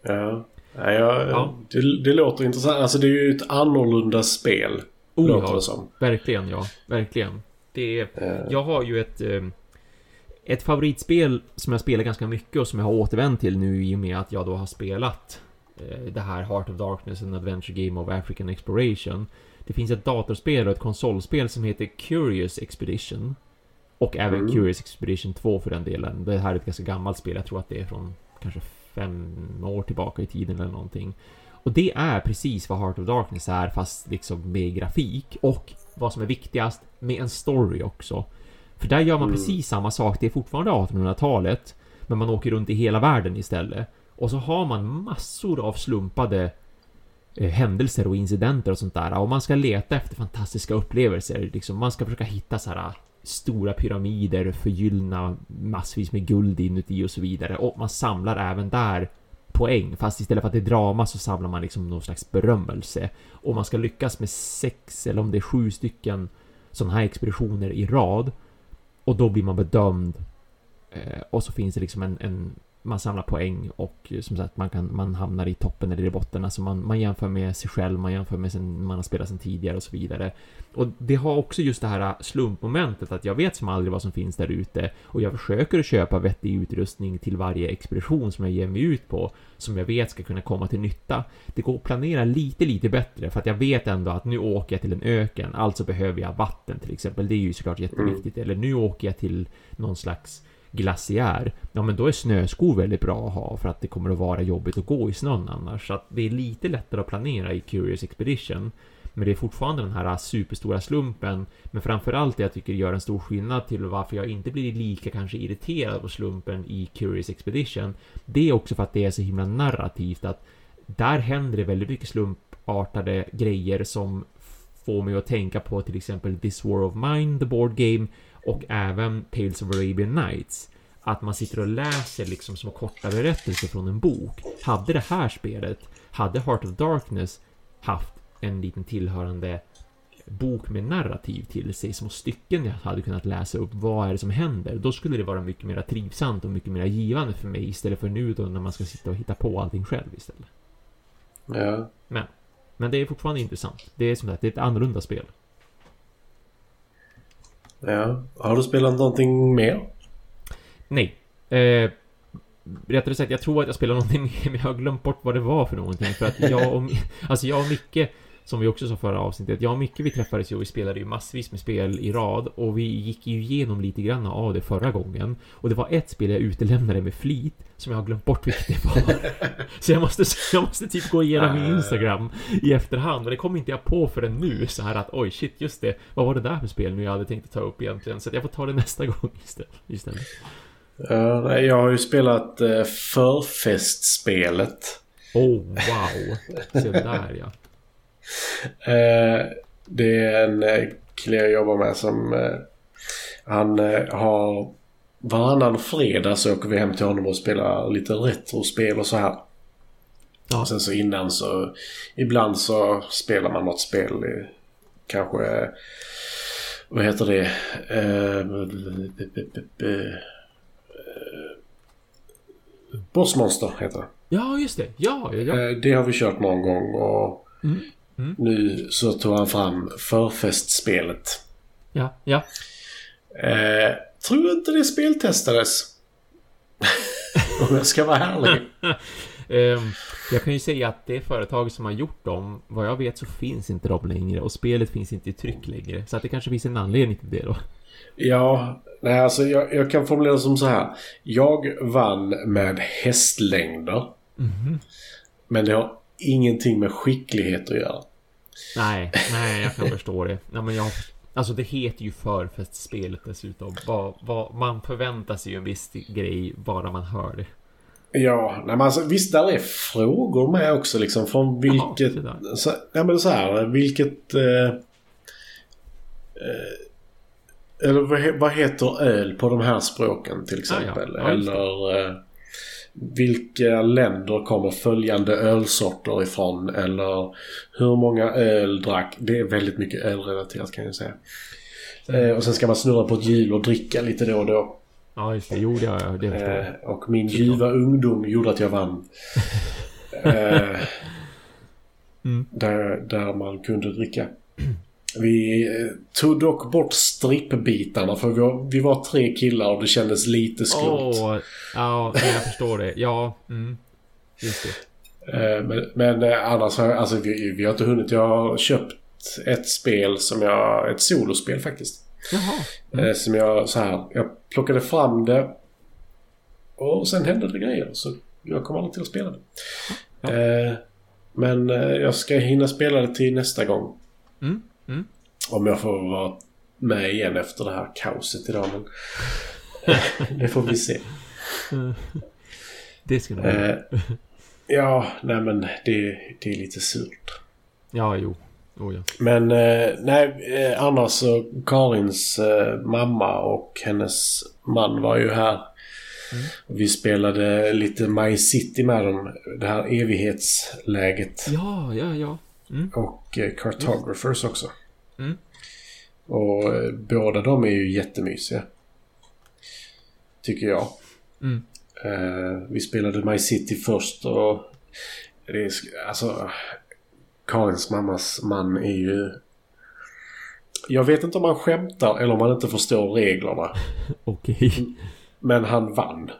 Ja, ja, ja. Det, det, låter intressant. Alltså det är ju ett annorlunda spel. Oh, låter det som. Verkligen ja, verkligen. Det är, uh. Jag har ju ett... Eh, ett favoritspel som jag spelar ganska mycket och som jag har återvänt till nu i och med att jag då har spelat eh, det här Heart of Darkness, en adventure game of African Exploration. Det finns ett datorspel och ett konsolspel som heter Curious Expedition. Och även mm. Curious Expedition 2 för den delen. Det här är ett ganska gammalt spel. Jag tror att det är från kanske fem år tillbaka i tiden eller någonting. Och det är precis vad Heart of Darkness är fast liksom med grafik och vad som är viktigast med en story också. För där gör man mm. precis samma sak. Det är fortfarande 1800-talet men man åker runt i hela världen istället. Och så har man massor av slumpade Eh, händelser och incidenter och sånt där och man ska leta efter fantastiska upplevelser. Liksom, man ska försöka hitta så här ah, stora pyramider förgyllna massvis med guld inuti och så vidare. Och man samlar även där poäng. Fast istället för att det är drama så samlar man liksom någon slags berömmelse. Och man ska lyckas med sex eller om det är sju stycken sådana här expeditioner i rad. Och då blir man bedömd. Eh, och så finns det liksom en, en man samlar poäng och som sagt man, kan, man hamnar i toppen eller i botten. Alltså man, man jämför med sig själv, man jämför med sin, man har spelat sen tidigare och så vidare. Och det har också just det här slumpmomentet att jag vet som aldrig vad som finns där ute och jag försöker att köpa vettig utrustning till varje expedition som jag ger mig ut på som jag vet ska kunna komma till nytta. Det går att planera lite, lite bättre för att jag vet ändå att nu åker jag till en öken, alltså behöver jag vatten till exempel. Det är ju såklart jätteviktigt. Mm. Eller nu åker jag till någon slags glaciär, ja men då är snöskor väldigt bra att ha för att det kommer att vara jobbigt att gå i snön annars. Så att det är lite lättare att planera i Curious Expedition. Men det är fortfarande den här superstora slumpen. Men framförallt det jag tycker gör en stor skillnad till varför jag inte blir lika kanske irriterad på slumpen i Curious Expedition. Det är också för att det är så himla narrativt att där händer det väldigt mycket slumpartade grejer som får mig att tänka på till exempel This War of Mine, the board game och även Tales of Arabian Nights. Att man sitter och läser liksom små korta berättelser från en bok. Hade det här spelet, hade Heart of Darkness haft en liten tillhörande bok med narrativ till sig, små stycken jag hade kunnat läsa upp, vad är det som händer? Då skulle det vara mycket mer trivsamt och mycket mer givande för mig istället för nu då när man ska sitta och hitta på allting själv istället. Ja. Men, men det är fortfarande intressant. Det är som sagt, det är ett annorlunda spel. Ja. Har du spelat någonting mer? Nej. Eh, rättare sagt, jag tror att jag spelade någonting mer, men jag har glömt bort vad det var för någonting. För att jag och, alltså jag och Micke som vi också sa förra avsnittet, jag och Micke vi träffades ju och vi spelade ju massvis med spel i rad och vi gick ju igenom lite grann av det förra gången. Och det var ett spel jag utelämnade med flit som jag har glömt bort vilket det var. så jag måste, jag måste typ gå igenom min Instagram i efterhand och det kom inte jag på förrän nu så här att oj shit just det, vad var det där för spel nu jag hade tänkt att ta upp egentligen? Så jag får ta det nästa gång istället. Uh, jag har ju spelat uh, förfestspelet. Oh wow, se där ja. Eh, det är en eh, kille jag jobbar med som... Eh, han har varannan fredag så åker vi hem till honom och spelar lite retrospel och så här. Ja. Och sen så innan så ibland så spelar man något spel. Kanske vad heter det? Bossmonster heter det. Ja, just det. Ja, ja, ja. Det har vi kört någon gång och mm. Mm. nu så tog han fram förfestspelet. Ja, ja. Eh, tror inte det speltestades. Om jag ska vara ärlig. um, jag kan ju säga att det företag som har gjort dem, vad jag vet så finns inte de längre och spelet finns inte i tryck längre. Så att det kanske finns en anledning till det då. Ja, nej alltså jag, jag kan formulera som så här. Jag vann med hästlängder. Mm. Men det har ingenting med skicklighet att göra. Nej, nej jag kan förstå det. Ja, men jag, alltså det heter ju förfestspelet dessutom. Vad, vad, man förväntar sig ju en viss grej bara man hör det. Ja, nej, men alltså, visst där är frågor med också liksom från vilket... Jaha, så, ja men så här, vilket... Eh, eh, eller vad, vad heter öl på de här språken till exempel? Ah, ja. Ja, eller eh, vilka länder kommer följande ölsorter ifrån? Eller hur många öl drack? Det är väldigt mycket ölrelaterat kan jag säga. Eh, och sen ska man snurra på ett hjul och dricka lite då och då. Ja, just det. Jo, det, jag, det förstår jag. Eh, och min ljuva ungdom gjorde att jag vann. eh, mm. där, där man kunde dricka. Vi eh, tog dock bort strippbitarna för vi var, vi var tre killar och det kändes lite skumt. Oh, ja, jag förstår det. Ja, mm. Just det. Eh, men, men eh, annars har alltså, vi, vi har inte hunnit. Jag har köpt ett spel som jag... Ett solospel faktiskt. Jaha. Mm. Som jag så här. Jag plockade fram det. Och sen hände det grejer. Så jag kommer aldrig till att spela det. Ja. Men jag ska hinna spela det till nästa gång. Mm. Mm. Om jag får vara med igen efter det här kaoset idag. Men det får vi se. Det ska vara. Eh, ja, nej men det, det är lite surt. Ja, jo. Oh, ja. Men eh, nej, eh, annars så Karins eh, mamma och hennes man var ju här. Mm. Vi spelade lite My City med dem. Det här evighetsläget. Ja, ja, ja. Mm. Och eh, Cartographers också. Mm. Och eh, båda de är ju jättemysiga. Tycker jag. Mm. Eh, vi spelade My City först och det är, alltså Karins mammas man är ju... Jag vet inte om han skämtar eller om han inte förstår reglerna. Okej. Okay. Men han vann.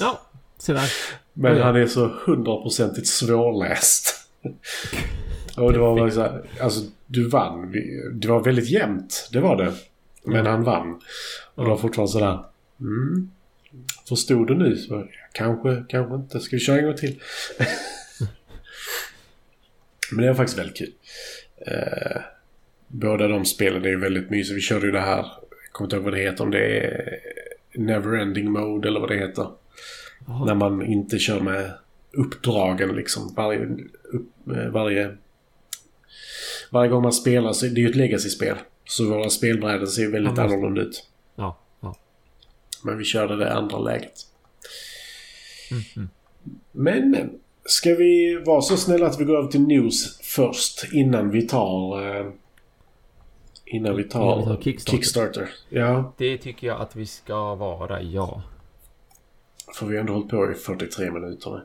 ja, så där. Men han är så hundraprocentigt svårläst. Och det var väl så här, alltså du vann. Det var väldigt jämnt, det var det. Men han vann. Och det var fortfarande sådär, mm. Förstod du nu? Så, kanske, kanske inte. Ska vi köra en gång till? Men det var faktiskt väldigt kul. Eh, båda de spelen är ju väldigt mysiga. Vi körde ju det här, jag kommer inte ihåg vad det heter, om det är Neverending Mode eller vad det heter. Aha. När man inte kör med uppdragen liksom. Varje, upp, eh, varje varje gång man spelar så det är ju ett legacy-spel. Så våra spelbrädor ser väldigt ja, annorlunda ut. Ja, ja. Men vi körde det andra läget. Mm, mm. Men, men. Ska vi vara så snälla att vi går över till news först innan vi tar... Eh, innan vi tar, innan vi tar Kickstarter. Kickstarter. Ja. Det tycker jag att vi ska vara, ja. För vi har ändå hållit på i 43 minuter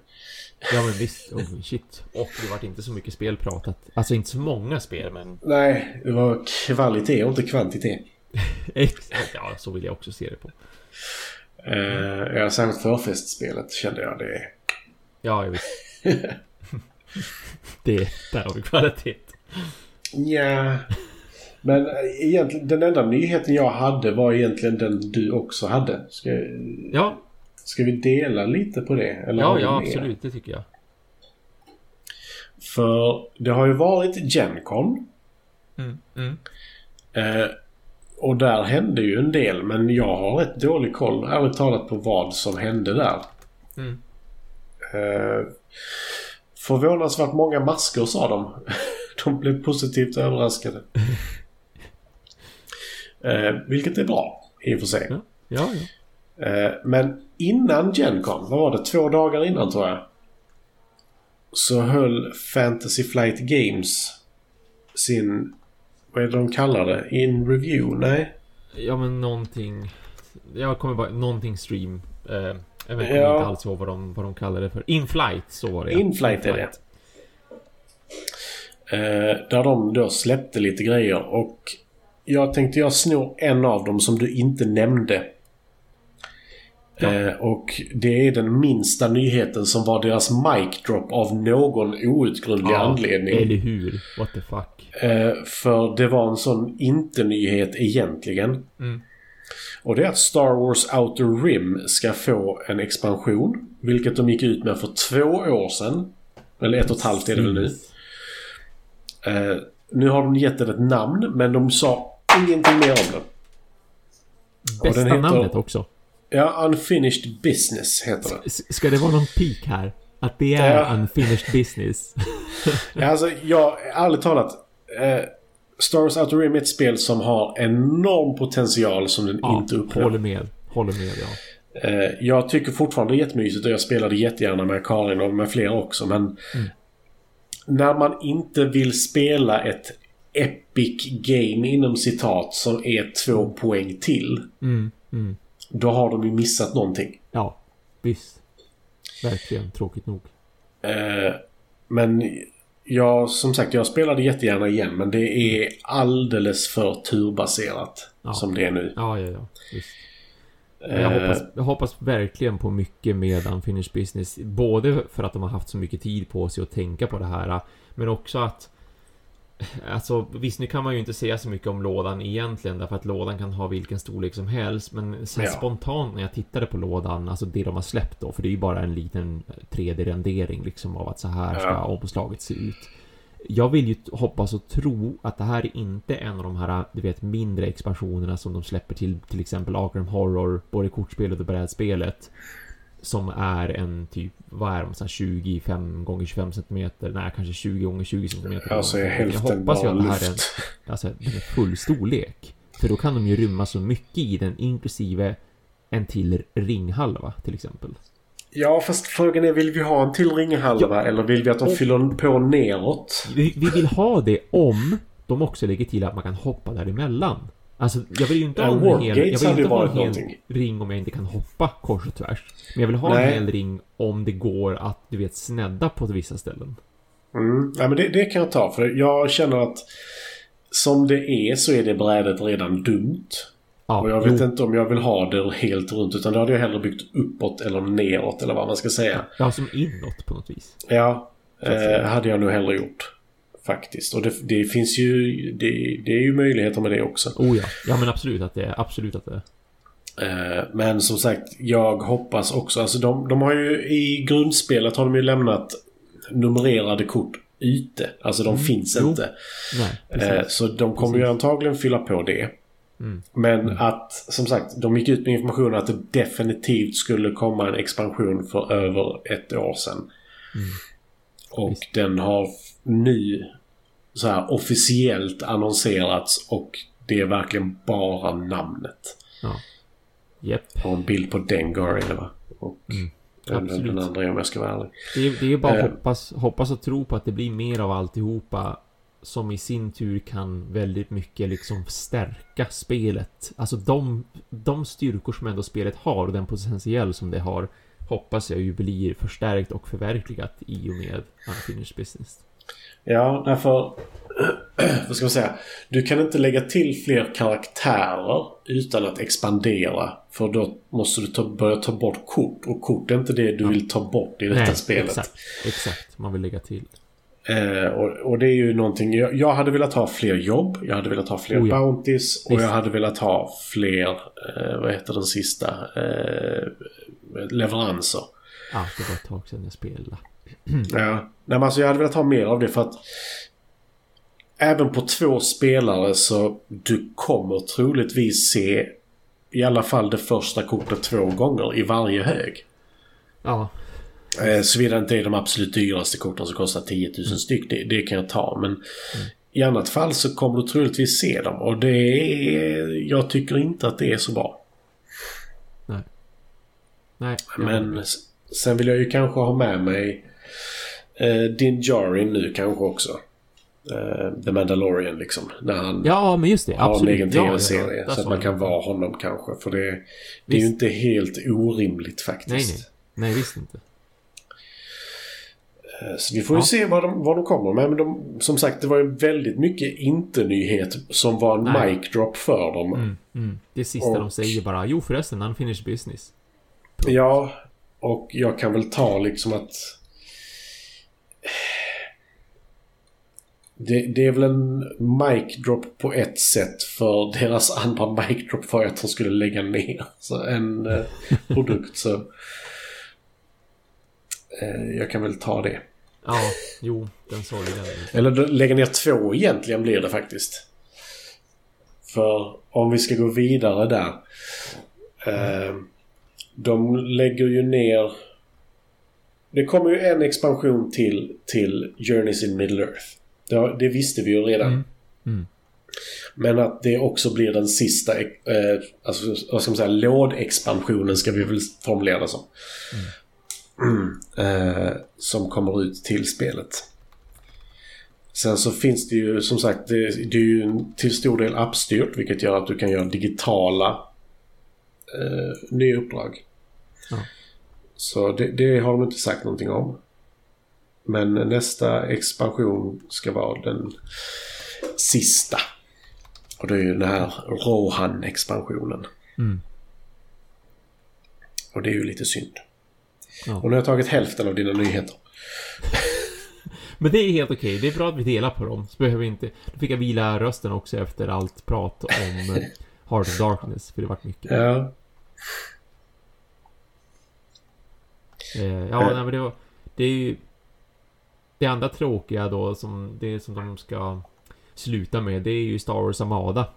Ja men visst, oh, shit. Och det var inte så mycket spel pratat. Alltså inte så många spel men... Nej, det var kvalitet och inte kvantitet. ja, så vill jag också se det på. Uh, ja, särskilt förfestspelet kände jag det. Ja, jag vet. det, där har vi kvalitet. Ja. Men egentligen, den enda nyheten jag hade var egentligen den du också hade. Ska, ja, Ska vi dela lite på det? Eller ja, ja absolut. Det tycker jag. För det har ju varit Gencon. Mm, mm. Eh, och där hände ju en del. Men jag har rätt dålig koll, ärligt talat, på vad som hände där. Mm. Eh, förvånansvärt många masker sa de. de blev positivt överraskade. eh, vilket är bra, i och för sig. Ja, ja. ja. Eh, men innan Gencon, vad var det? Två dagar innan tror jag. Så höll Fantasy Flight Games sin... Vad är det de kallar det? In review? Nej? Ja men någonting... Jag kommer bara... Någonting stream. Eh, jag kommer Ja. inte alls ihåg vad de, vad de kallade det för. In-flight, så var det. In-flight är det. Eh, där de då släppte lite grejer och jag tänkte jag snor en av dem som du inte nämnde. Ja. Eh, och det är den minsta nyheten som var deras mic drop av någon outgrundlig anledning. Eller hur? What the fuck? Eh, för det var en sån inte-nyhet egentligen. Mm. Och det är att Star Wars Outer Rim ska få en expansion. Vilket de gick ut med för två år sedan. Eller ett och ett halvt är det väl nu. Eh, nu har de gett den ett namn men de sa ingenting mer om den. Bästa den heter- namnet också. Ja, Unfinished Business heter det. S- Ska det vara någon peak här? Att det är Ja. unfinished business? Ja, alltså, jag, ärligt talat. Eh, Star Wars Outer Rim är ett spel som har enorm potential som den ja, inte uppnår. håller med. Håller med, ja. Eh, jag tycker fortfarande det är jättemysigt och jag spelade jättegärna med Karin och med flera också men Mm. när man inte vill spela ett epic game inom citat som är två poäng till Mm, mm. Då har de ju missat någonting. Ja, visst. Verkligen tråkigt nog. Eh, men jag, som sagt, jag spelade jättegärna igen men det är alldeles för turbaserat Ja. som det är nu. Ja, ja, ja. Visst. Jag, Eh, hoppas, jag hoppas verkligen på mycket med Unfinished Business. Både för att de har haft så mycket tid på sig att tänka på det här. Men också att... Alltså visst, nu kan man ju inte säga så mycket om lådan egentligen. Därför att lådan kan ha vilken storlek som helst. Men här Ja. spontant när jag tittade på lådan, alltså det de har släppt då. För det är ju bara en liten 3D-rendering liksom av att så här ska Ja. omslaget se ut. Jag vill ju hoppas och tro att det här är inte en av de här, du vet, mindre expansionerna som de släpper till till exempel Arkham Horror, både kortspelet och brädspelet. Som är en typ, vad är de, så här 25 gånger 25 cm? Nej, kanske 20 gånger 20 cm. alltså är jag hälften hoppas ju att det här är en, alltså, den är full storlek. För då kan de ju rymma så mycket i den, inklusive en till ringhalva till exempel. Ja, fast frågan är vill vi ha en till ringhalva eller vill vi att de fyller på neråt? Vi, vi vill ha det om de också lägger till att man kan hoppa däremellan. Alltså, jag vill ju inte ha en hel, jag vill inte ha en hel ring om jag inte kan hoppa kors och tvärs. Men jag vill ha Nej. en hel ring om det går att, du vet, snedda på vissa ställen. Mm. Ja, men det, det kan jag ta. För jag känner att som det är så är det brädet redan dumt. Ja, Och jag jo. vet inte om jag vill ha det helt runt. Utan då hade jag hellre byggt uppåt eller neråt eller vad man ska säga. Ja, som inåt på något vis. Ja, eh, hade jag nog hellre gjort. Faktiskt. Och det, det finns ju... Det, det är ju möjligheter med det också. Oh ja. Ja men absolut att det är. Absolut att det är. Eh, Men som sagt, jag hoppas också. Alltså de, de har ju i grundspelet har de ju lämnat numrerade kort ute. Alltså de finns Mm. jo. inte. Nej, Eh, precis. Så de kommer ju antagligen fylla på det. Mm. Men att, som sagt, de gick ut med information att det definitivt skulle komma en expansion för över ett år sedan. Och Mm. Visst. den har nu så här officiellt annonserats och det är verkligen bara namnet. Ja. Jag har en bild på Dengar är det va? Och Mm. den, Absolut. den andra om jag ska vara ärlig. Det är, det är bara Eh. hoppas, hoppas och tro på att det blir mer av alltihopa som i sin tur kan väldigt mycket liksom stärka spelet. Alltså de, de styrkor som ändå spelet har och den potential som det har hoppas jag ju blir förstärkt och förverkligat i och med Unfinished Business. Ja, därför... vad ska man säga? Du kan inte lägga till fler karaktärer utan att expandera. För då måste du ta, börja ta bort kort. Och kort är inte det du vill ta bort i detta spelet. exakt. Exakt. Man vill lägga till. Eh, och, och det är ju någonting... Jag, jag hade velat ha fler jobb. Jag hade velat ha fler Oh ja. bounties. Och Visst. jag hade velat ha fler... Eh, vad heter den sista? Eh, leveranser. Ja, det var ett tag sedan jag spelade. Ja. Nej, men alltså jag hade velat ha mer av det för att även på två spelare så du kommer troligtvis se i alla fall det första kortet två gånger i varje hög. Ja, Eh, Såvida det inte är de absolut dyraste korten som kostar 10 000 styck. Det, det kan jag ta. Men i annat fall så kommer du troligtvis se dem. Och det är... Jag tycker inte att det är så bra. nej. Nej. Men sen vill jag ju kanske ha med mig eh, Din Djarin nu kanske också. Eh, The Mandalorian liksom. När han ja, men just det. har absolut. en egen tv-serie. ja, så att man kan vara honom kanske. För det, det är ju inte helt orimligt faktiskt. Nej, nej. Nej, visst inte. Eh, Så vi får ju Ja. se vad de, vad de kommer med. Men de, som sagt, det var ju väldigt mycket inte-nyhet som var en Nej. mic drop för dem. Mm, mm. Det sista de Och- säger bara, jo förresten, unfinished business. Ja, och jag kan väl ta liksom att... Det, det är väl en mic drop på ett sätt för deras andra mic drop var att de skulle lägga ner så en eh, produkt. så eh, Jag kan väl ta det. Ja, jo, den sorgliga. Eller lägga ner två egentligen blir det faktiskt. För om vi ska gå vidare där. Eh, de lägger ju ner... Det kommer ju en expansion till till Journeys in Middle Earth. Det, det visste vi ju redan. Mm. Mm. Men att det också blir den sista, eh, alltså, vad ska man säga, lådexpansionen ska vi väl formulera det som. Mm. Eh, som kommer ut till spelet. Sen så finns det ju som sagt, det, det är ju till stor del appstyrt vilket gör att du kan göra digitala eh, nya uppdrag. Ja. Så det, det har de inte sagt någonting om. Men nästa expansion ska vara den sista. Och det är ju den här Rohan-expansionen. Mm. Och det är ju lite synd. Ja. Och nu har jag tagit hälften av dina nyheter. Men det är helt okej. Det är bra att vi delar på dem. Så behöver vi inte... Då fick jag vila rösten också efter allt prat om eh, Heart of Darkness. För det vart mycket. Ja. Eh, ja, nej, men det var... Det är ju... Det andra tråkiga då, som det som de ska sluta med, det är ju Star Wars Armada.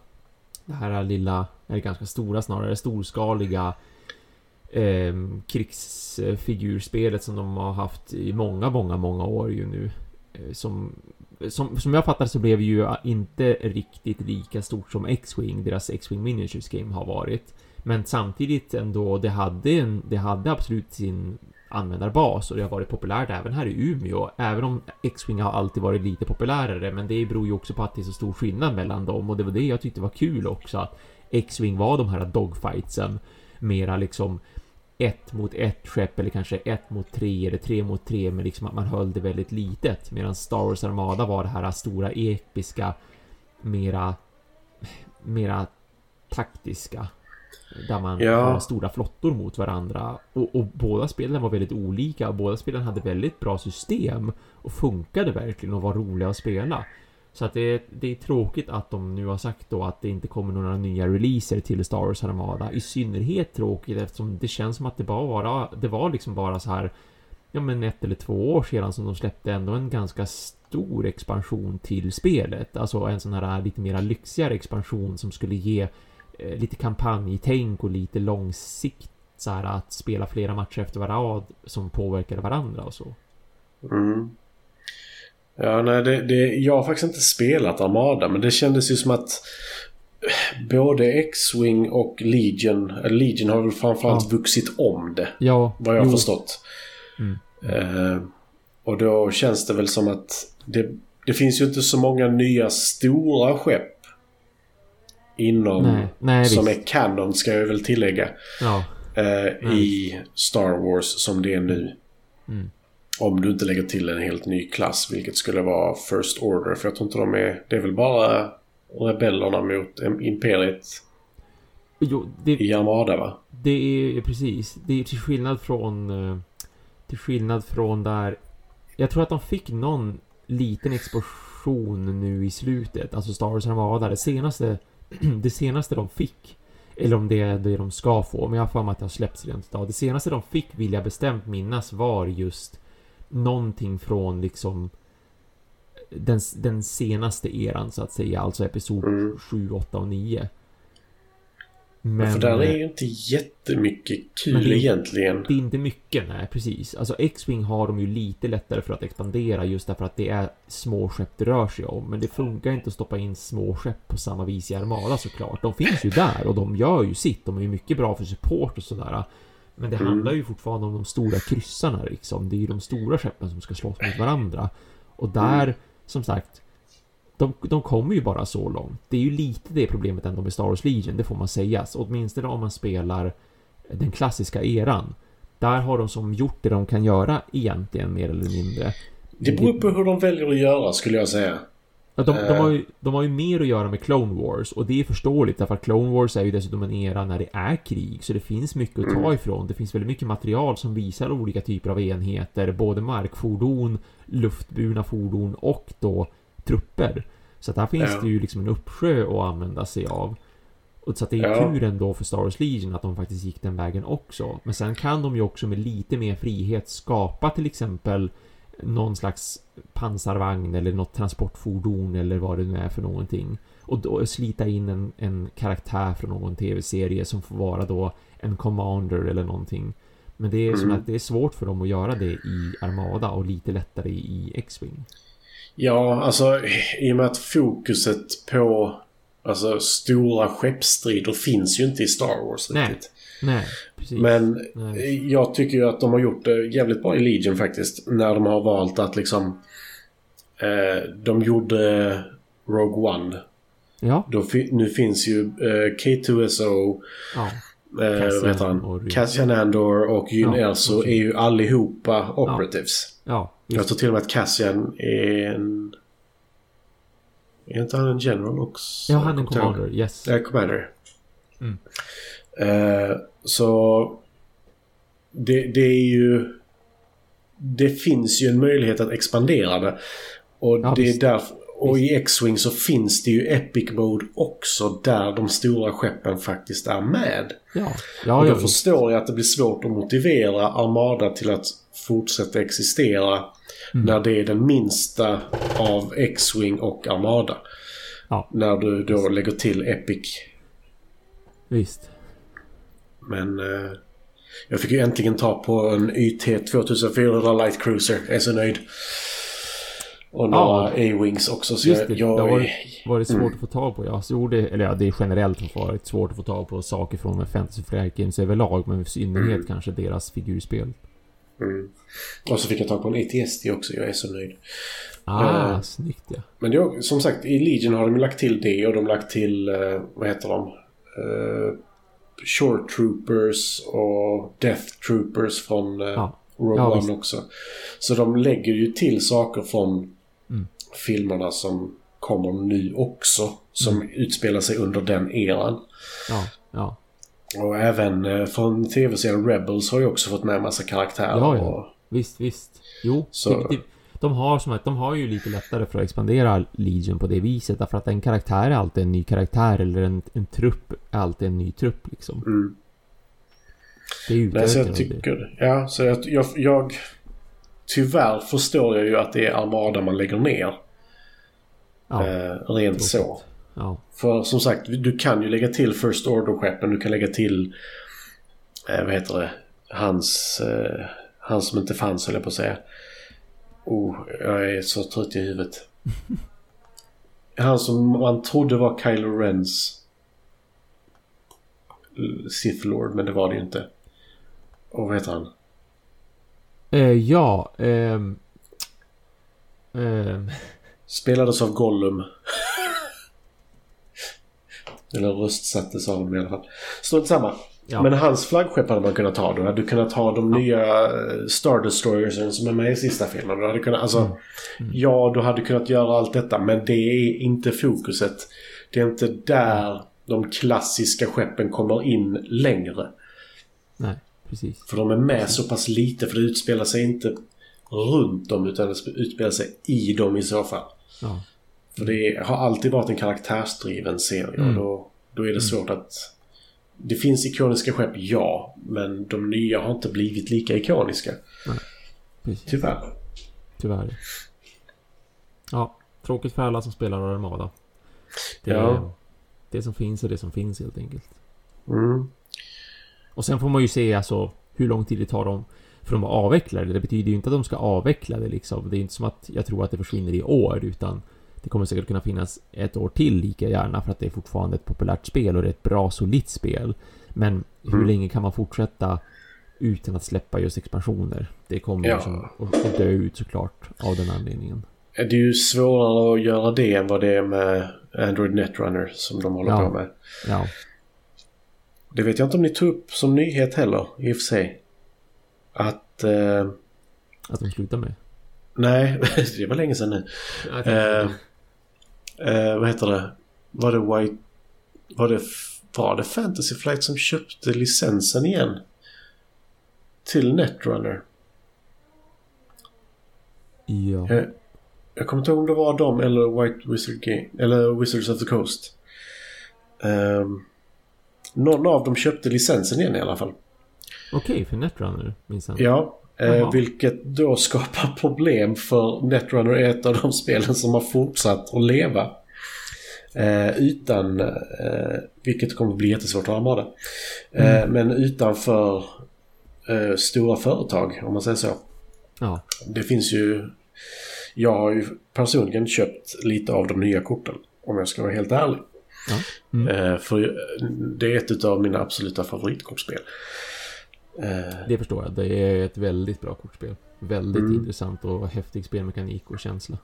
Det här lilla, eller ganska stora snarare, storskaliga eh, krigsfigurspelet som de har haft i många, många, många år ju nu. Eh, som, som, som jag fattar så blev ju inte riktigt lika stort som X-Wing, deras X-Wing Miniatures Game har varit. Men samtidigt ändå, det hade, en, det hade absolut sin användarbas och det har varit populärt även här i Umeå. Även om X-Wing har alltid varit lite populärare, men det beror ju också på att det är så stor skillnad mellan dem. Och det var det jag tyckte var kul också att X-Wing var de här dogfightsen. Mera liksom ett mot ett skepp eller kanske ett mot tre eller tre mot tre men liksom att man höll det väldigt litet. Medan Star Wars Armada var det här stora episka mera mera taktiska där man Ja. har stora flottor mot varandra och, och båda spelen var väldigt olika båda spelen hade väldigt bra system och funkade verkligen och var roliga att spela så att det, är- det är tråkigt att de nu har sagt då att det inte kommer några nya releaser till Star Wars Armada. I synnerhet tråkigt eftersom det känns som att det bara var, det var liksom bara så här Ja men ett eller två år sedan som de släppte ändå en ganska stor expansion till spelet. Alltså en sån här lite mera lyxigare expansion som skulle ge lite kampanjtänk och lite långsikt så här att spela flera matcher efter varandra som påverkade varandra och så. Mm. Ja, nej, det, det, jag har faktiskt inte spelat Armada men det kändes ju som att både X-Wing och Legion, eller Legion har väl framförallt vuxit om det. Ja, Vad jag har förstått. Mm. Eh, och då känns det väl som att det, det finns ju inte så många nya stora skepp inom Nej, nej som visst. är canon ska jag väl tillägga. Ja. eh, I Star Wars som det är nu. Mm. Om du inte lägger till en helt ny klass, vilket skulle vara First Order. För jag tror inte de är... Det är väl bara rebellerna mot Imperiet Jo, det, i Armada, va? Det är precis. Det är till skillnad från... eh, Till skillnad från där... Jag tror att de fick någon liten explosion nu i slutet. Alltså Star Wars Armada. Det senaste... Det senaste de fick. Eller om det är det de ska få. Men jag har för mig att det har släppts redan idag. Det senaste de fick vill jag bestämt minnas var just någonting från liksom den, den senaste eran så att säga. Alltså episod Mm. 7, 8 och 9. Men, för där är ju inte jättemycket kul det- egentligen. Det är inte mycket, nej precis. Alltså X-Wing har de ju lite lättare för att expandera just därför att det är små skepp det rör sig om. Men det funkar inte att stoppa in små skepp på samma vis i Armada såklart. De finns ju där och de gör ju sitt. De är ju mycket bra för support och sådär. Men det mm. handlar ju fortfarande om de stora kryssarna liksom. Det är ju de stora skeppen som ska slåss mot varandra. Och där, mm. som sagt, de, de kommer ju bara så långt. Det är ju lite det problemet ändå med Star Wars Legion, det får man säga. Så åtminstone om man spelar den klassiska eran. Där har de som gjort det de kan göra egentligen mer eller mindre. Det beror på hur de väljer att göra skulle jag säga. De, de, har ju, de har ju mer att göra med Clone Wars och det är förståeligt därför att Clone Wars är ju dessutom en era när det är krig så det finns mycket att ta mm. ifrån. Det finns väldigt mycket material som visar olika typer av enheter, både markfordon, luftburna fordon och då trupper. Så att här finns ja. det ju liksom en uppsjö att använda sig av. Och så att det är ja. tur ändå för Star Wars Legion att de faktiskt gick den vägen också. Men sen kan de ju också med lite mer frihet skapa till exempel någon slags pansarvagn eller något transportfordon eller vad det nu är för någonting. Och då slita in en, en karaktär från någon tv-serie som får vara då en commander eller någonting. Men det är mm. som att det är svårt för dem att göra det i Armada och lite lättare i X-Wing. Ja, alltså i och med att fokuset på alltså, stora skeppsstrider finns ju inte i Star Wars Nej. riktigt. Nej, precis. Men Nej. jag tycker ju att de har gjort det jävligt bra i Legion faktiskt. När de har valt att liksom... Eh, de gjorde Rogue One. Ja. Då, nu finns ju eh, K2SO. Ja. Eh, Cassian, vet han? Cassian Andor och Jyn ja, Erso är ju allihopa operatives. Ja. ja jag tror till och med att Cassian är en... Är inte han en general också? Ja, han är en commander. Yes. Ja, commander. Mm. Eh, så det, det, är ju... Det finns ju en möjlighet att expandera det. Och ja, det är därför... Och i X-Wing så finns det ju Epic Mode också där de stora skeppen faktiskt är med. Ja. Ja, och då förstår jag att det blir svårt att motivera Armada till att fortsätta existera mm. när det är den minsta av X-Wing och Armada. Ja. När du då lägger till Epic. Visst. Men eh, jag fick ju äntligen ta på en YT 2400 Light Cruiser. Jag är så nöjd. Och några A-Wings också. Så Just jag, det, jag, det har varit, varit svårt mm. att få tag på. Ja. Så det, eller ja, det är generellt varit svårt att få tag på saker från Fantasy Flight Games överlag. Men i synnerhet mm. kanske deras figurspel. Mm. Och så fick jag tag på en ATSD också. Jag är så nöjd. Ah, uh, snyggt ja. Men det, som sagt, i Legion har de lagt till det och de har lagt till, uh, vad heter de? Uh, Short Troopers och Death Troopers från uh, ja. Rogue ja, One också. Så de lägger ju till saker från mm. Filmerna som kommer nu också. Som mm. utspelar sig under den eran. Ja, ja. Och även eh, från tv-serien Rebels har ju också fått med massa karaktärer. Ja, ja. Och... Visst, visst. Jo, så... det, de har som att de har ju lite lättare för att expandera Legion på det viset. Därför att en karaktär är alltid en ny karaktär eller en, en trupp är alltid en ny trupp liksom. Mm. Det är ju Nej, så jag tycker det. Ja, så jag, jag, jag... Tyvärr förstår jag ju att det är Armada man lägger ner. Ja, eh, rent så. Ja. För som sagt, du kan ju lägga till First Order-skeppen. Du kan lägga till... Eh, vad heter det? Hans... Eh, han som inte fanns höll jag på att säga. Oh, jag är så trött i huvudet. Han som man trodde var Kylo Rens Sith Lord, men det var det ju inte. Och vad heter han? Eh, ja, ehm... Ehm... Spelades av Gollum. Eller röstsattes av honom i alla fall. Strunt samma. Ja. Men hans flaggskepp hade man kunnat ta. Du hade kunnat ta de ja. nya eh, Star Destroyers som är med i sista filmen. Du hade kunnat, alltså, mm. Mm. Ja, du hade kunnat göra allt detta. Men det är inte fokuset. Det är inte där de klassiska skeppen kommer in längre. Nej, precis. För de är med precis. så pass lite. För det utspelar sig inte runt dem utan det utspelar sig i dem i så fall. Ja. För det har alltid varit en karaktärsdriven serie mm. och då, då är det mm. svårt att det finns ikoniska skepp, ja. Men de nya har inte blivit lika ikoniska. Tyvärr. Tyvärr. Ja, tråkigt för alla som spelar Armada. Det, ja. det som finns är det som finns helt enkelt. Mm. Och sen får man ju se alltså hur lång tid det tar dem för dem att avveckla det. Det betyder ju inte att de ska avveckla det liksom. Det är inte som att jag tror att det försvinner i år utan det kommer säkert kunna finnas ett år till lika gärna för att det är fortfarande ett populärt spel och det är ett bra solitt spel. Men hur mm. länge kan man fortsätta utan att släppa just expansioner. Det kommer Ja. ju som att dö ut såklart av den anledningen. Det är ju svårare att göra det än vad det är med Android Netrunner som de håller Ja. på med. Ja, Det vet jag inte om ni tog upp som nyhet heller i och för sig. Att... Eh, att de slutar med. nej, det var länge sedan nu. Eh, eh, vad heter det? Var det White... Var det, var det Fantasy Flight som köpte licensen igen? Till Netrunner. ja. Eh, jag kommer inte ihåg om det var dem eller White Wizard Game. Eller Wizards of the Coast. Um, någon av dem köpte licensen igen i alla fall. Okej, för Netrunner minsann. Ja, eh, vilket då skapar problem för Netrunner är ett av de spelen som har fortsatt att leva. Eh, utan, eh, vilket kommer att bli jättesvårt att armada. Eh, Men utanför eh, stora företag, om man säger så. Ja. Det finns ju... Jag har ju personligen köpt lite av de nya korten. Om jag ska vara helt ärlig. Ja. Mm. Eh, för det är ett av mina absoluta favoritkortspel. Eh, Det förstår jag. Det är ett väldigt bra kortspel. Väldigt Mm. intressant och häftig spelmekanik och känsla.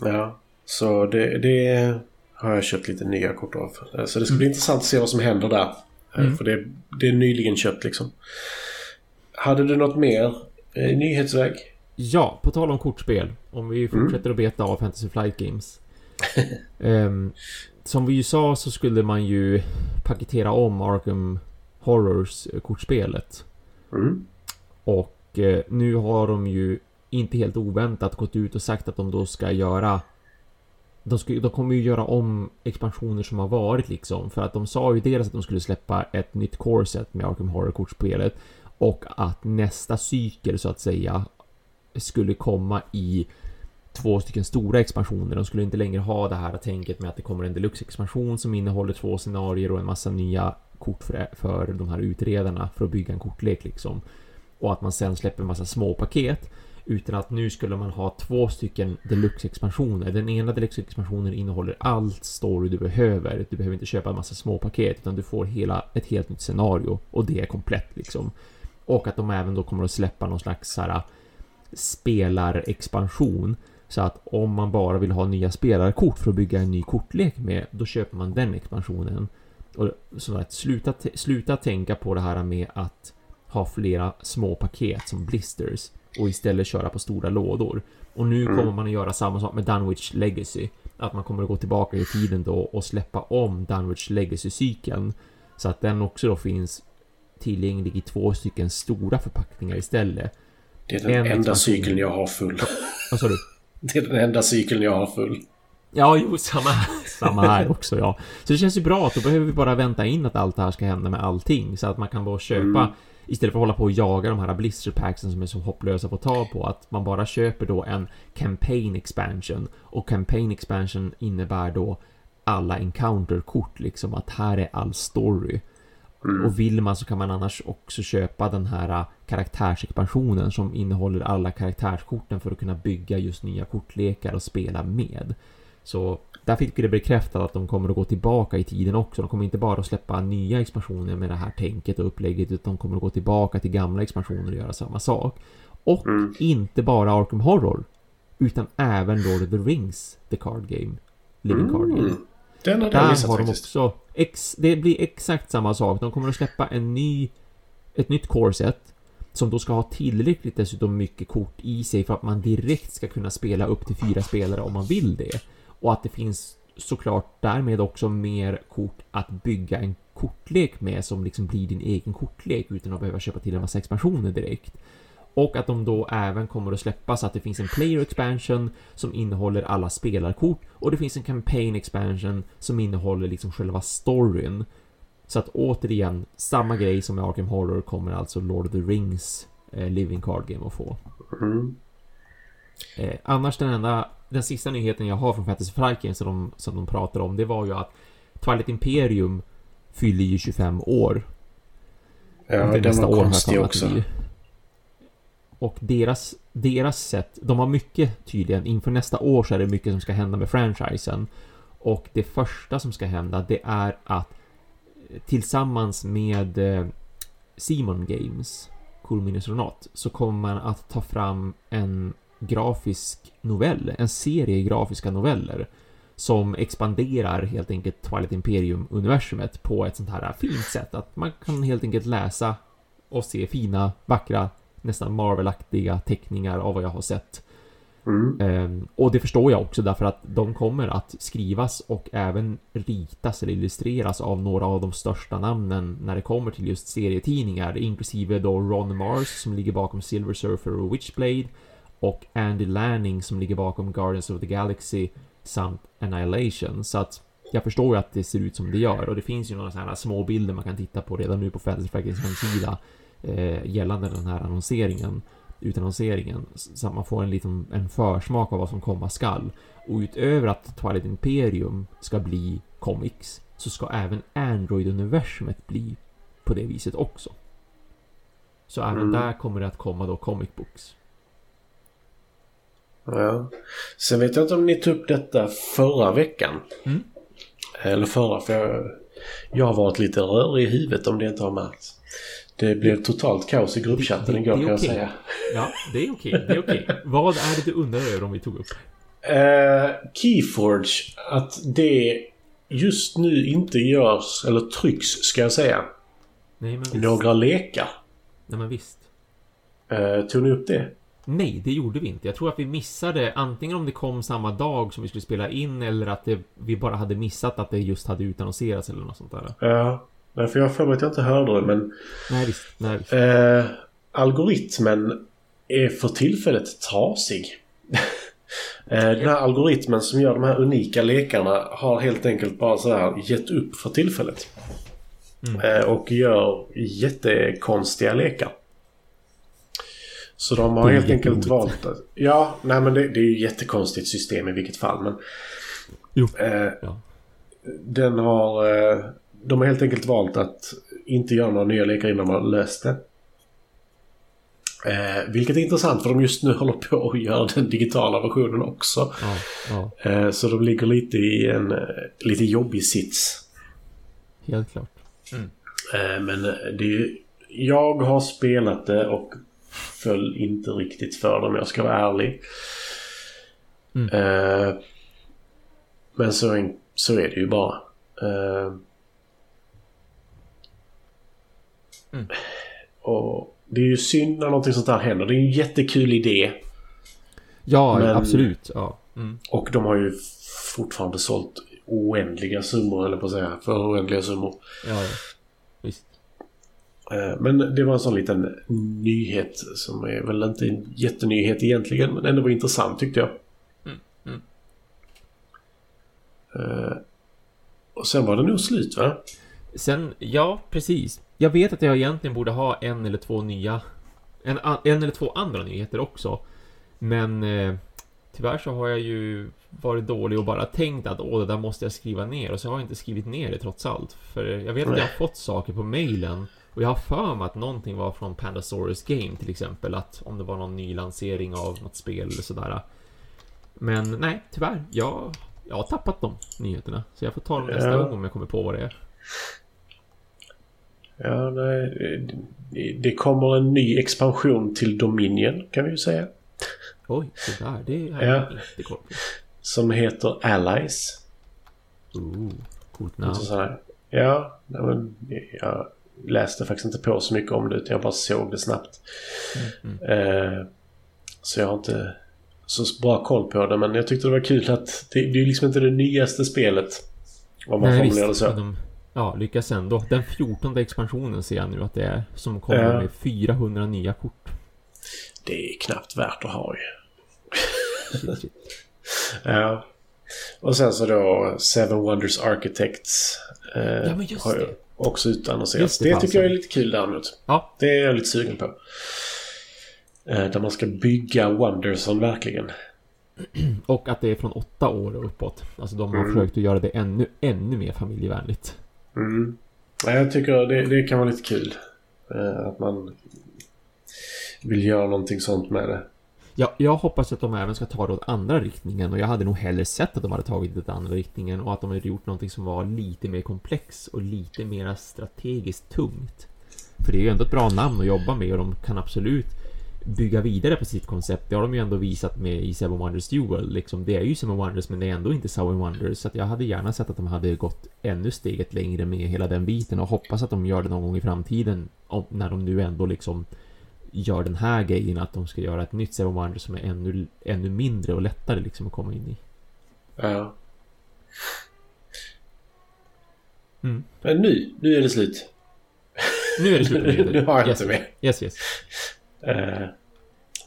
Ja, så det, det har jag köpt lite nya kort av. Eh, Så det ska bli intressant att se vad som händer där. Eh, Mm. För det, det är nyligen köpt liksom. Hade du något mer eh, nyhetsväg? Ja, på tal om kortspel. Om vi fortsätter att beta av Fantasy Flight Games. Ehm, som vi ju sa så skulle man ju paketera om Arkham Horrors eh, kortspelet. Mm. Och eh, nu har de ju inte helt oväntat gått ut och sagt att de då ska göra de, ska, de kommer ju göra om expansioner som har varit liksom. För att de sa ju dels att de skulle släppa ett nytt core set med Arkham Horror-kortspelet. Och att nästa cykel så att säga skulle komma i två stycken stora expansioner. De skulle inte längre ha det här tänket med att det kommer en deluxe-expansion som innehåller två scenarier och en massa nya kort för, för de här utredarna för att bygga en kortlek liksom. Och att man sen släpper en massa små paket. Utan att nu skulle man ha två stycken deluxe-expansioner. Den ena deluxe-expansionen innehåller allt story du behöver. Du behöver inte köpa en massa små paket utan du får hela, ett helt nytt scenario. Och det är komplett liksom. Och att de även då kommer att släppa någon slags så här spelarexpansion. Så att om man bara vill ha nya spelarkort för att bygga en ny kortlek med, då köper man den expansionen. Och så att sluta, sluta tänka på det här med att ha flera små paket som blisters och istället köra på stora lådor. Och nu Mm. kommer man att göra samma sak med Dunwich Legacy. Att man kommer att gå tillbaka i tiden då och släppa om Dunwich Legacy-cykeln. Så att den också då finns tillgänglig i två stycken stora förpackningar istället. Det är den En enda cykeln jag har full. Vad sa du? Det är den enda cykeln jag har full. Ja, jo, samma, samma här också ja. Så det känns ju bra att då behöver vi bara vänta in att allt det här ska hända med allting. Så att man kan bara köpa, Mm. istället för att hålla på och jaga de här blister packsen som är så hopplösa att få tag på, att man bara köper då en campaign expansion. Och campaign expansion innebär då alla encounter-kort, liksom att här är all story. Mm. Och vill man så kan man annars också köpa den här äh, karaktärsexpansionen som innehåller alla karaktärskorten för att kunna bygga just nya kortlekar och spela med. Så där fick vi det bekräftat att de kommer att gå tillbaka i tiden också. De kommer inte bara att släppa nya expansioner med det här tänket och upplägget utan de kommer att gå tillbaka till gamla expansioner och göra samma sak. Och Mm. inte bara Arkham Horror utan även Lord of the Rings, The Card Game. Living Card Game. Den hade jag Där missat har de faktiskt. också... Ex, det blir exakt samma sak. De kommer att släppa en ny... Ett nytt core-set. Som då ska ha tillräckligt dessutom mycket kort i sig för att man direkt ska kunna spela upp till fyra spelare om man vill det. Och att det finns såklart därmed också mer kort att bygga en kortlek med som liksom blir din egen kortlek utan att behöva köpa till en massa expansioner direkt. Och att de då även kommer att släppa så att det finns en player expansion som innehåller alla spelarkort och det finns en campaign expansion som innehåller liksom själva storyn. Så att återigen, samma grej som med Arkham Horror kommer alltså Lord of the Rings eh, Living Card Game att få. Mm. Eh, annars den enda, den sista nyheten jag har från Fantasy Flight Games som de, som de pratar om, det var ju att Twilight Imperium fyller ju 25 år. Ja, den nästa var konstig också. Och deras, deras sätt, de har mycket tydligen, inför nästa år så är det mycket som ska hända med franchisen. Och det första som ska hända, det är att eh, tillsammans med eh, Simon Games Cool Kulminnesronat så kommer man att ta fram en grafisk novell, en serie grafiska noveller som expanderar helt enkelt Twilight Imperium-universumet på ett sånt här fint sätt att man kan helt enkelt läsa och se fina, vackra, nästan Marvel-aktiga teckningar av vad jag har sett. Mm. Ehm, och det förstår jag också därför att de kommer att skrivas och även ritas eller illustreras av några av de största namnen när det kommer till just serietidningar, inklusive då Ron Mars som ligger bakom Silver Surfer och Witchblade och Andy Lanning som ligger bakom Guardians of the Galaxy samt Annihilation. Så att jag förstår ju att det ser ut som det gör och det finns ju några sådana här små bilder man kan titta på redan nu på Fantasy Fractals hemsida eh, gällande den här annonseringen, utannonseringen, så att man får en liten en försmak av vad som komma skall. Och utöver att Twilight Imperium ska bli comics så ska även Android-universumet bli på det viset också. Så även Mm. där kommer det att komma då comic books. Ja. Sen vet jag inte om ni tog upp detta förra veckan. Mm. Eller förra, för jag, jag har varit lite rörig i huvudet om det inte har märkts. Det blev totalt kaos i gruppchatten Det- igår kan jag okej. säga. Ja, det är okej. Det är okej. Vad är det du undrar över om vi tog upp? Eh, Keyforge, att det just nu inte görs, eller trycks ska jag säga, Nej, men visst. några lekar. Nej, men visst. Eh, tog ni upp det? Nej, det gjorde vi inte. Jag tror att vi missade antingen om det kom samma dag som vi skulle spela in eller att det, vi bara hade missat att det just hade utannonserats eller något sånt där. Ja. Nej, för jag har för mig att jag inte hörde det men Nej, visst. Nej, visst. eh, algoritmen är för tillfället trasig. eh, den här algoritmen som gör de här unika lekarna har helt enkelt bara så här gett upp för tillfället. Mm. Eh, och gör jättekonstiga lekar. Så de har helt enkelt valt att... Ja, nej men det, det är ju jättekonstigt system i vilket fall. Men, Jo. eh, Ja. den har... Eh, de har helt enkelt valt att inte göra några nya lekar innan man löst det. Eh, vilket är intressant för de just nu håller på att göra den digitala versionen också. Ja, ja, Eh, så de ligger lite i en eh, lite jobbig sits. helt klart. Eh, men det är Jag har spelat det och föll inte riktigt för det om jag ska vara ärlig. Mm. Eh, men så, är- så är det ju bara. Eh, Mm. Och det är ju synd när någonting sånt här händer. Det är en jättekul idé. Ja, Men- absolut. Ja. Mm. Och de har ju fortfarande sålt oändliga summor, eller på att säga. För oändliga summor. ja, ja. Visst. Eh, Men det var en sån liten nyhet som är väl inte en jättenyhet egentligen men ändå var intressant tyckte jag. Mm, mm. Eh, Och sen var det nog slut va? Sen, ja, precis. Jag vet att jag egentligen borde ha en eller två nya... En, en eller två andra nyheter också. Men eh, tyvärr så har jag ju varit dålig och bara tänkt att åh, det där måste jag skriva ner. Och så har jag inte skrivit ner det trots allt. För jag vet att jag har fått saker på mailen. Och jag har för mig att någonting var från Pandasaurus Game till exempel. Att om det var någon ny lansering av något spel eller sådär. Men nej, tyvärr. Jag, jag har tappat de nyheterna. Så jag får ta dem nästa Ja. gång om jag kommer på vad det är. Ja, nej, det- det kommer en ny expansion till Dominion kan vi ju säga. Oj, det där, det har Ja. inte koll. Som heter Allies. Ooh, coolt namn. Ja, men jag läste faktiskt inte på så mycket om det utan jag bara såg det snabbt. Mm, Eh, så jag har inte så bra koll på det men jag tyckte det var kul att det, det är liksom inte det nyaste spelet. Om man Nej, formulerar det så. De, ja, lyckas ändå. Den 14 expansionen ser jag nu att det är. Som kommer med 400 nya kort. Det är knappt värt att ha ju. Shit, shit. Ja. Och sen så då Seven Wonders Architects. Eh, Ja, men just har det. också utannonserats. Det, det, tycker jag är lite kul däremot. Ja, Det är jag lite sugen på. Eh, där man ska bygga Wonderson verkligen. och att det är från åtta år och uppåt. Alltså de har Mm. försökt att göra det ännu, ännu mer familjevänligt. Mm. Jag tycker det, det kan vara lite kul. Eh, att man vill göra någonting sånt med det. Ja, jag hoppas att de även ska ta det åt andra riktningen och jag hade nog hellre sett att de hade tagit det åt andra riktningen och att de hade gjort någonting som var lite mer komplex och lite mer strategiskt tungt. För det är ju ändå ett bra namn att jobba med och de kan absolut bygga vidare på sitt koncept. Det har de ju ändå visat med i Seven Wonders Duel. Liksom, det är ju Seven Wonders men det är ändå inte Seven Wonders. Så jag hade gärna sett att de hade gått ännu steget längre med hela den biten och hoppas att de gör det någon gång i framtiden. När de nu ändå liksom gör den här grejen att de ska göra ett nytt Seven Wonders som är ännu, ännu mindre och lättare liksom att komma in i. Ja. Mm. Men nu, nu är det slut. Nu är det slut Nu har jag yes. inte mer. Yes, yes. Uh,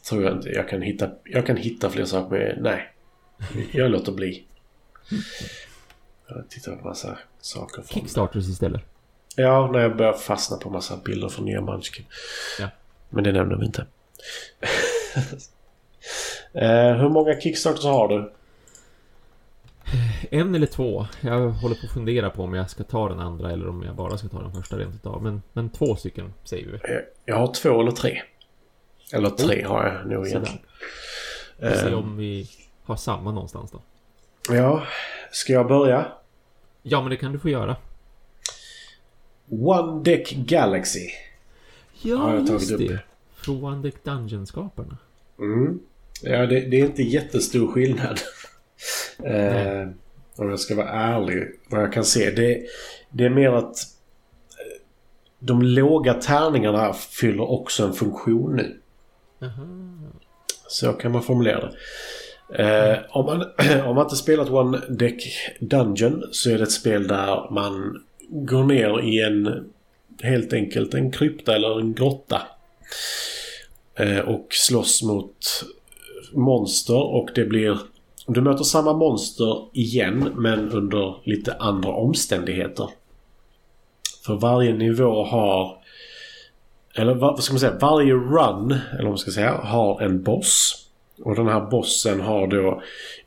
tror jag inte. Jag kan hitta, jag kan hitta fler saker med... Nej. Jag låter bli. Jag tittar på massa saker. Från... Kickstarters istället. Ja, när jag börjar fastna på massa bilder från nya Munchkin. Ja. Men det nämner vi inte. uh, hur många Kickstarters har du? En eller två. Jag håller på att fundera på om jag ska ta den andra eller om jag bara ska ta den första rent utav. Men, men två stycken säger vi. Jag, jag har två eller tre. Eller tre har jag nog egentligen. Vi får se om vi har samma någonstans då. Ja, ska jag börja? Ja, men det kan du få göra. One Deck Galaxy. Ja, Har jag tagit just upp. det. Från One Deck Dungeon-skaparna. Mm. Ja, det, det är inte jättestor skillnad. eh, om jag ska vara ärlig. Vad jag kan se. Det, det är mer att eh, de låga tärningarna fyller också en funktion nu. Aha. Så kan man formulera det. Eh, om, man, om man inte spelat One Deck Dungeon så är det ett spel där man går ner i en helt enkelt en krypta eller en grotta. Eh, och slåss mot monster och det blir... Du möter samma monster igen men under lite andra omständigheter. För varje nivå har... Eller vad ska man säga? Varje run, eller vad man ska säga, har en boss. Och den här bossen har då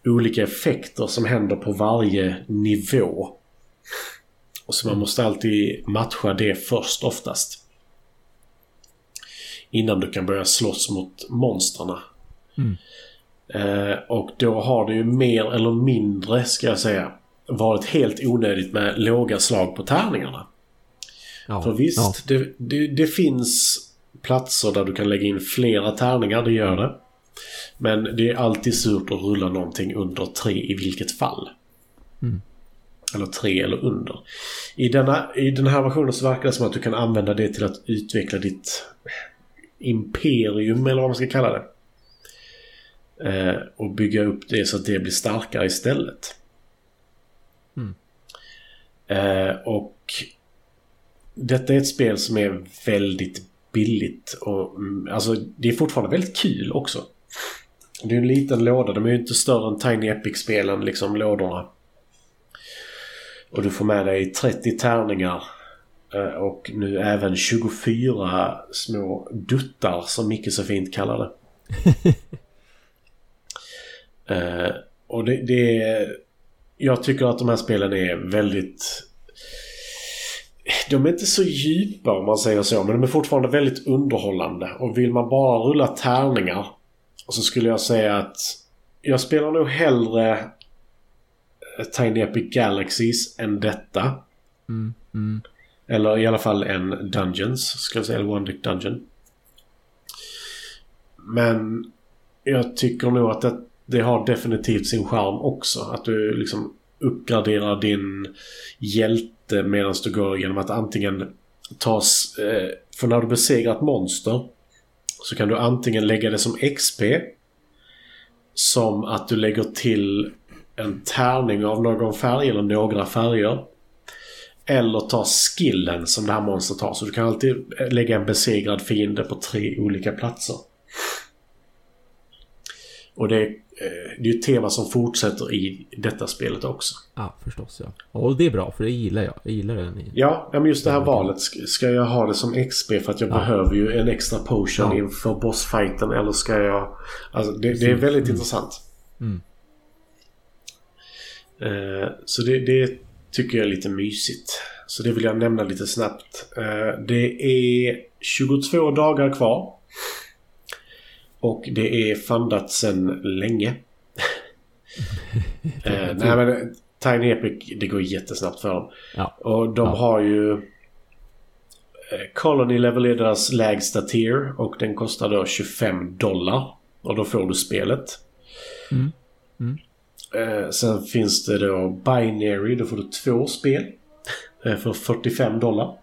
olika effekter som händer på varje nivå. Och så man måste alltid matcha det först oftast. Innan du kan börja slåss mot monstrarna. Mm. Eh, och då har det ju mer eller mindre, ska jag säga, varit helt onödigt med låga slag på tärningarna. Ja. För visst, Ja. det, det, det finns platser där du kan lägga in flera tärningar, det gör det. Men det är alltid surt att rulla någonting under tre i vilket fall. Mm. Eller tre eller under. I, denna, I den här versionen så verkar det som att du kan använda det till att utveckla ditt imperium eller vad man ska kalla det. Eh, och bygga upp det så att det blir starkare istället. Mm. Eh, och detta är ett spel som är väldigt billigt och mm, alltså det är fortfarande väldigt kul också. Det är en liten låda, de är ju inte större än Tiny Epic-spelen, liksom lådorna. Och du får med dig 30 tärningar eh, och nu även 24 små duttar som Micke så fint kallar det. Eh, och det, det är... Jag tycker att de här spelen är väldigt... De är inte så djupa om man säger så, men de är fortfarande väldigt underhållande. Och vill man bara rulla tärningar så skulle jag säga att jag spelar nog hellre Tiny Epic Galaxies än detta. Mm. Mm. Eller i alla fall en Dungeons, ska jag säga. Eller One Dick Dungeon. Men jag tycker nog att det, det har definitivt sin charm också. Att du liksom uppgraderar din hjälte medan du går genom att antingen tas... Eh, för när du besegrar ett monster så kan du antingen lägga det som XP som att du lägger till en tärning av någon färg eller några färger. Eller ta skillen som det här monstret har. Så du kan alltid eh, lägga en besegrad fiende på tre olika platser. Och det det är ju ett tema som fortsätter i detta spelet också. Ja, förstås ja. Och det är bra, för det gillar jag. Jag gillar den. i- Ja, men just det här valet. Ska- jag ha det som XP för att jag Ja. behöver ju en extra potion Ja. inför bossfighten eller ska jag... Alltså det, det är väldigt Mm. intressant. Mm. Eh, så det, det tycker jag är lite mysigt. Så det vill jag nämna lite snabbt. Eh, det är 22 dagar kvar. Och det är fundat sedan länge. eh, nej men Tiny Epic, det går jättesnabbt för dem. Ja. Och de Ja. har ju... Colony Level är deras lägsta tier och den kostar då 25 dollar. Och då får du spelet. Mm. Mm. Eh, sen finns det då Binary, då får du två spel. Eh, för 45 dollar.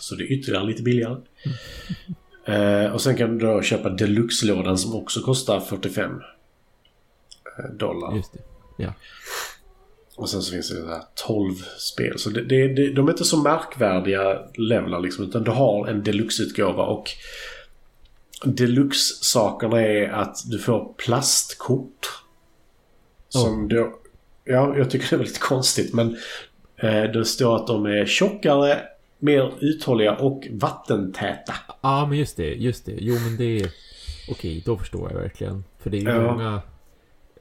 Så det är ytterligare lite billigare. Eh, och sen kan du då köpa Deluxe-lådan som också kostar 45 eh, dollar. Just det. Ja. Och sen så finns det där 12 spel. Så det, det, det, de är inte så märkvärdiga levlar liksom. Utan du har en deluxe-utgåva och deluxe-sakerna är att du får plastkort. Som Oh. då... Ja, jag tycker det är väldigt konstigt men eh, det står att de är tjockare, mer uthålliga och vattentäta. Ja, men just det, just det. Jo, men det... Okej, då förstår jag verkligen. För det är ju Ja. många...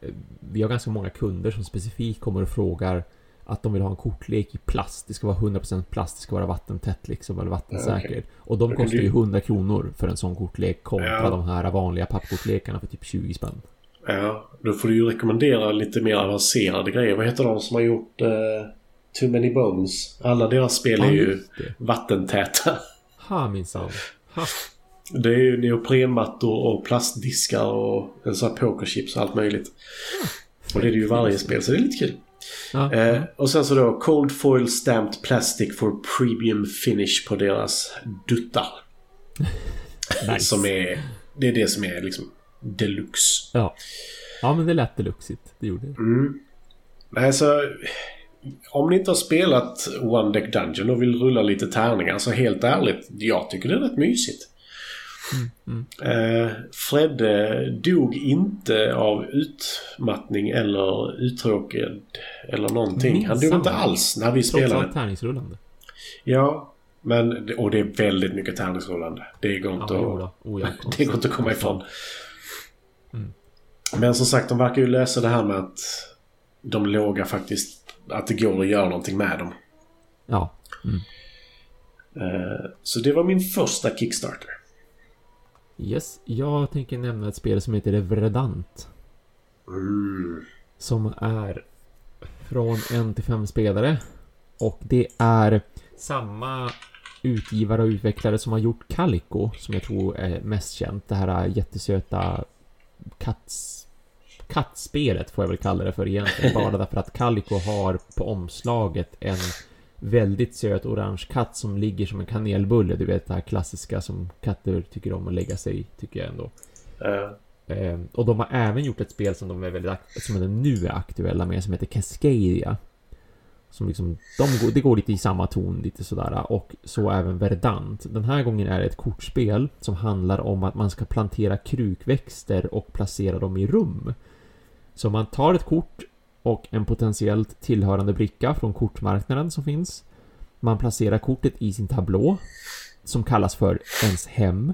eh, Vi har ganska många kunder som specifikt kommer och frågar att de vill ha en kortlek i plast. Det ska vara 100% plast, det ska vara vattentätt liksom, eller vattensäker. Ja, okej. Och de kostar ju 100 kronor för en sån kortlek kontra Ja. de här vanliga pappkortlekarna för typ 20 spänn. Ja, då får du ju rekommendera lite mer avancerade grejer. Vad heter de som har gjort eh, Too Many Bones? Alla deras spel är Ja, ju vattentäta. Ha minsann. Det är ju neoprenmattor och plastdiskar och en sån här pokerchips och allt möjligt. Och det är det ju varje spel, så det är lite kul. Ja. Eh, och sen så då Cold Foil Stamped Plastic for Premium Finish på deras duttar. nice. Som är... Det är det som är liksom deluxe. Ja. Ja, men det lät deluxigt. Det gjorde det. Mm. Nej, så... Om ni inte har spelat One Deck Dungeon och vill rulla lite tärningar så helt ärligt, jag tycker det är rätt mysigt. Mm. Eh, Fredde dog inte av utmattning eller uttråkad eller någonting. Han dog inte alls när vi Trots spelade. allt tärningsrullande. Ja, men... Och det är väldigt mycket tärningsrullande. Det går Ja, inte jo att... Oh, ja, Det går inte att komma ifrån. Mm. Men som sagt, de verkar ju lösa det här med att de låga faktiskt... Att det går att göra någonting med dem. Ja. Eh, Så det var min första Kickstarter. Yes. Jag tänker nämna ett spel som heter Verdant. Mm. Som är från en till fem spelare. Och det är samma utgivare och utvecklare som har gjort Calico, som jag tror är mest känt. Det här jättesöta katts... kattspelet får jag väl kalla det för egentligen. Bara därför att Calico har på omslaget en väldigt söt orange katt som ligger som en kanelbulle. Du vet det här klassiska som katter tycker om att lägga sig i, tycker jag ändå. Eh, och de har även gjort ett spel som de är väldigt som de nu är aktuella med som heter Cascadia. Som liksom, de går, det går lite i samma ton lite sådär och så även Verdant. Den här gången är det ett kortspel som handlar om att man ska plantera krukväxter och placera dem i rum. Så man tar ett kort och en potentiellt tillhörande bricka från kortmarknaden som finns. Man placerar kortet i sin tablå som kallas för ens hem.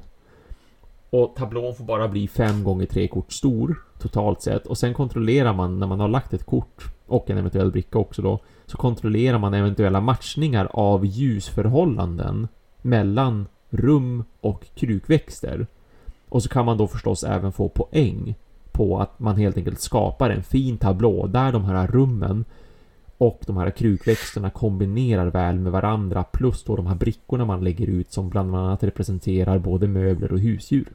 Och tablån får bara bli 5 gånger 3 kort stor totalt sett. Och sen kontrollerar man när man har lagt ett kort och en eventuell bricka också då. Så kontrollerar man eventuella matchningar av ljusförhållanden mellan rum och krukväxter. Och så kan man då förstås även få poäng på att man helt enkelt skapar en fin tablå där de här rummen och de här krukväxterna kombinerar väl med varandra plus då de här brickorna man lägger ut som bland annat representerar både möbler och husdjur.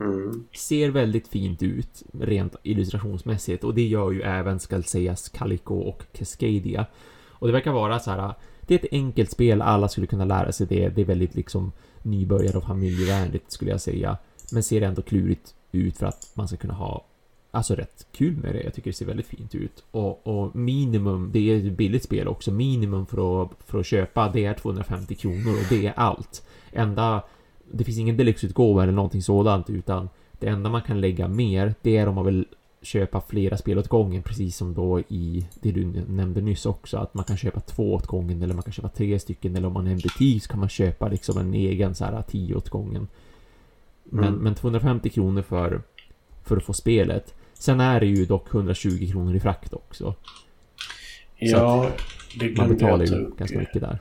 mm. Ser väldigt fint ut rent illustrationsmässigt och det gör ju även skall sägas Calico och Cascadia. Och det verkar vara så här. Det är ett enkelt spel, alla skulle kunna lära sig det. Det är väldigt liksom nybörjare och familjevänligt skulle jag säga. Men ser ändå klurigt ut för att man ska kunna ha Alltså rätt kul med det. Jag tycker det ser väldigt fint ut. Och, och minimum, det är ett billigt spel också. Minimum för att, för att köpa det är 250 kronor och det är allt. Enda det finns ingen deluxeutgåva eller någonting sådant utan det enda man kan lägga mer det är om man vill köpa flera spel åt gången precis som då i det du nämnde nyss också att man kan köpa två åt gången eller man kan köpa tre stycken eller om man är en butik så kan man köpa liksom en egen så här tio åt gången. Men, Mm. men 250 kronor för, för att få spelet. Sen är det ju dock 120 kronor i frakt också. Ja, det Man glömde betalar jag ta ju ganska mycket där.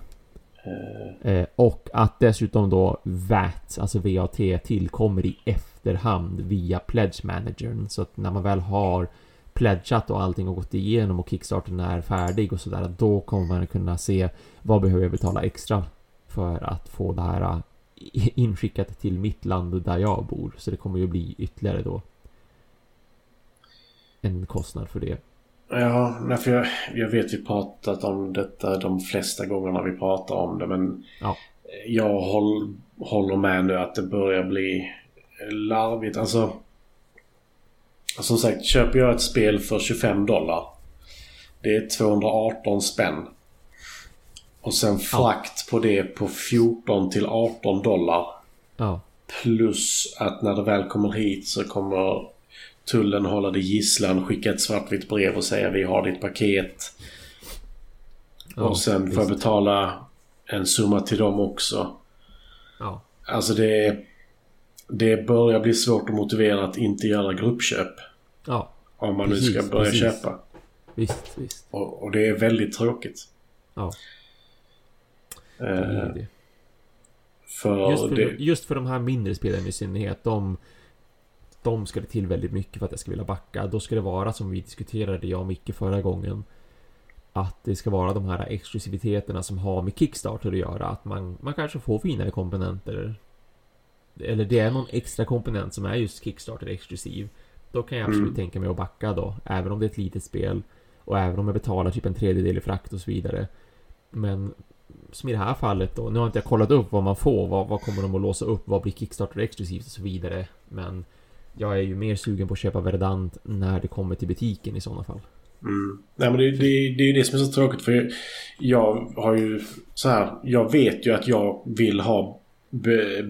Eh, Eh, och att dessutom då VAT, alltså VAT, tillkommer i efterhand via Pledge Managern. Så att när man väl har pledgat och allting och gått igenom och Kickstarten är färdig och sådär, då kommer man kunna se vad behöver jag betala extra för att få det här inskickat till mitt land där jag bor. Så det kommer ju bli ytterligare då en kostnad för det. Ja, för jag, jag vet vi pratat om detta de flesta gångerna vi pratar om det men ja. jag håll, håller med nu att det börjar bli larvigt. Alltså som sagt, köper jag ett spel för 25 dollar. Det är 218 spänn. Och sen frakt ja. på det på 14 till 18 dollar. Ja. Plus att när det väl kommer hit så kommer tullen hålla dig gisslan, skicka ett svartvitt brev och säga vi har ditt paket. Ja, och sen får jag betala en summa till dem också. Ja. Alltså det... Det börjar bli svårt att motivera att inte göra gruppköp. Ja. Om man precis, nu ska börja precis. köpa. Visst, visst. Och, och, det är väldigt tråkigt. Ja. Det är det. För just, för, det... just för de här mindre spelen i synnerhet. De, de ska det till väldigt mycket för att jag ska vilja backa. Då ska det vara som vi diskuterade, jag och Micke förra gången. Att det ska vara de här exklusiviteterna som har med Kickstarter att göra. Att man, man kanske får finare komponenter. Eller det är någon extra komponent som är just Kickstarter exklusiv. Då kan jag absolut mm. tänka mig att backa då. Även om det är ett litet spel. Och även om jag betalar typ en tredjedel i frakt och så vidare. Men som i det här fallet då. Nu har inte jag kollat upp vad man får. Vad, vad kommer de att låsa upp? Vad blir Kickstarter exklusivt och så vidare. Men jag är ju mer sugen på att köpa Verdant när det kommer till butiken i sådana fall. Mm. Nej, men det, det, det är ju det som är så tråkigt för jag har ju så här. Jag vet ju att jag vill ha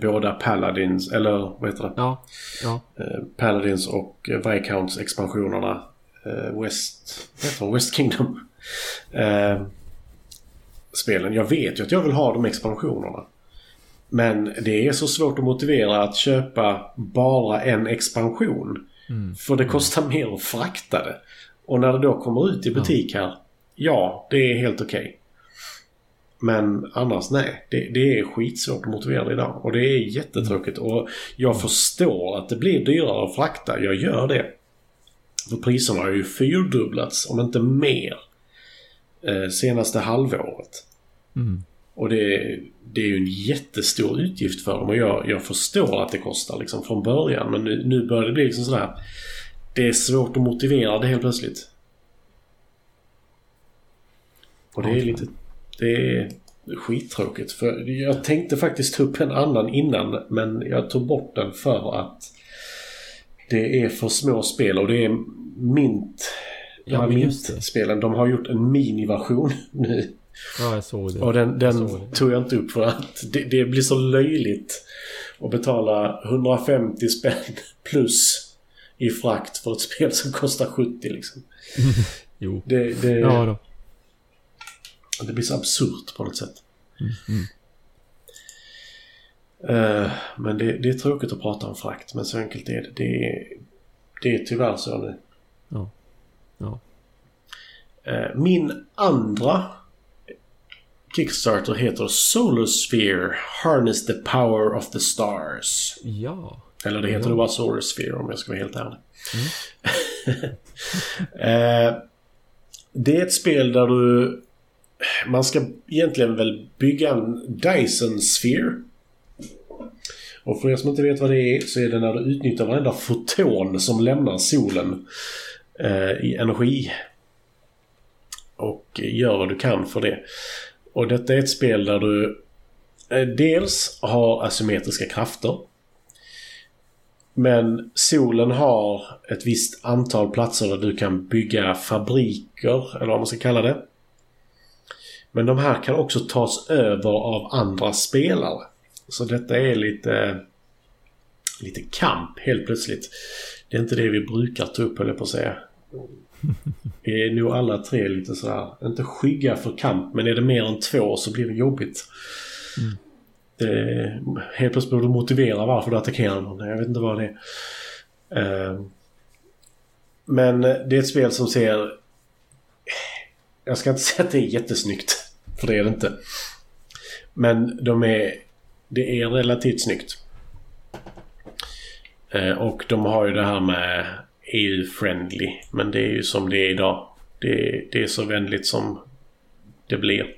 båda Paladins, eller vad heter det? Ja. ja. Eh, Paladins och Viscounts expansionerna. Eh, West, heter? West Kingdom. Eh, spelen. Jag vet ju att jag vill ha de expansionerna. Men det är så svårt att motivera att köpa bara en expansion. Mm. För det kostar mm. mer att frakta det. Och när det då kommer ut i butik här. Ja, det är helt okej. Okay. Men annars nej. Det, det, är skitsvårt att motivera det idag. Och det är jättetråkigt. Och jag förstår att det blir dyrare att frakta. Jag gör det. För priserna har ju fyrdubblats, om inte mer. Eh, senaste halvåret. Mm. Och det, det är ju en jättestor utgift för dem. Och jag, jag förstår att det kostar liksom från början. Men nu, nu börjar det bli liksom sådär. Det är svårt att motivera det helt plötsligt. Och det är lite det är skittråkigt. För jag tänkte faktiskt ta upp en annan innan men jag tog bort den för att det är för små spel och det är Mint. Ja, Mint-spelen. De har gjort en miniversion nu. Ja, jag såg det. Och den, den jag tog jag inte upp för att det, det, blir så löjligt att betala 150 spänn plus i frakt för ett spel som kostar 70 liksom. jo. Det, det, ja då. Det blir så absurt på något sätt. Mm, mm. Uh, men det, det, är tråkigt att prata om frakt, men så enkelt är det. Det det är tyvärr så nu. Ja. Uh, min andra Kickstarter heter Solar Sphere Harness the Power of the Stars. Ja. Eller det heter ja. nog bara Solar Sphere om jag ska vara helt ärlig. Mm. uh, det är ett spel där du man ska egentligen väl bygga en Dyson Sphere. Och för er som inte vet vad det är så är det när du utnyttjar varenda foton som lämnar solen eh, Eh, i energi. Och gör vad du kan för det. Och detta är ett spel där du eh, dels har asymmetriska krafter. Men solen har ett visst antal platser där du kan bygga fabriker, eller vad man ska kalla det. Men de här kan också tas över av andra spelare. Så detta är lite, lite kamp helt plötsligt. Det är inte det vi brukar ta upp höll jag på att säga. Vi är nog alla tre lite sådär, inte skygga för kamp men är det mer än två så blir det jobbigt. Mm. Det, helt plötsligt behöver du motivera varför du attackerar någon. Jag vet inte vad det är. Uh, men det är ett spel som ser jag ska inte säga att det är jättesnyggt. För det är det inte. Men de är... Det är relativt snyggt. Eh, och de har ju det här med EU-friendly. Men det är ju som det är idag. Det, det är så vänligt som det blir.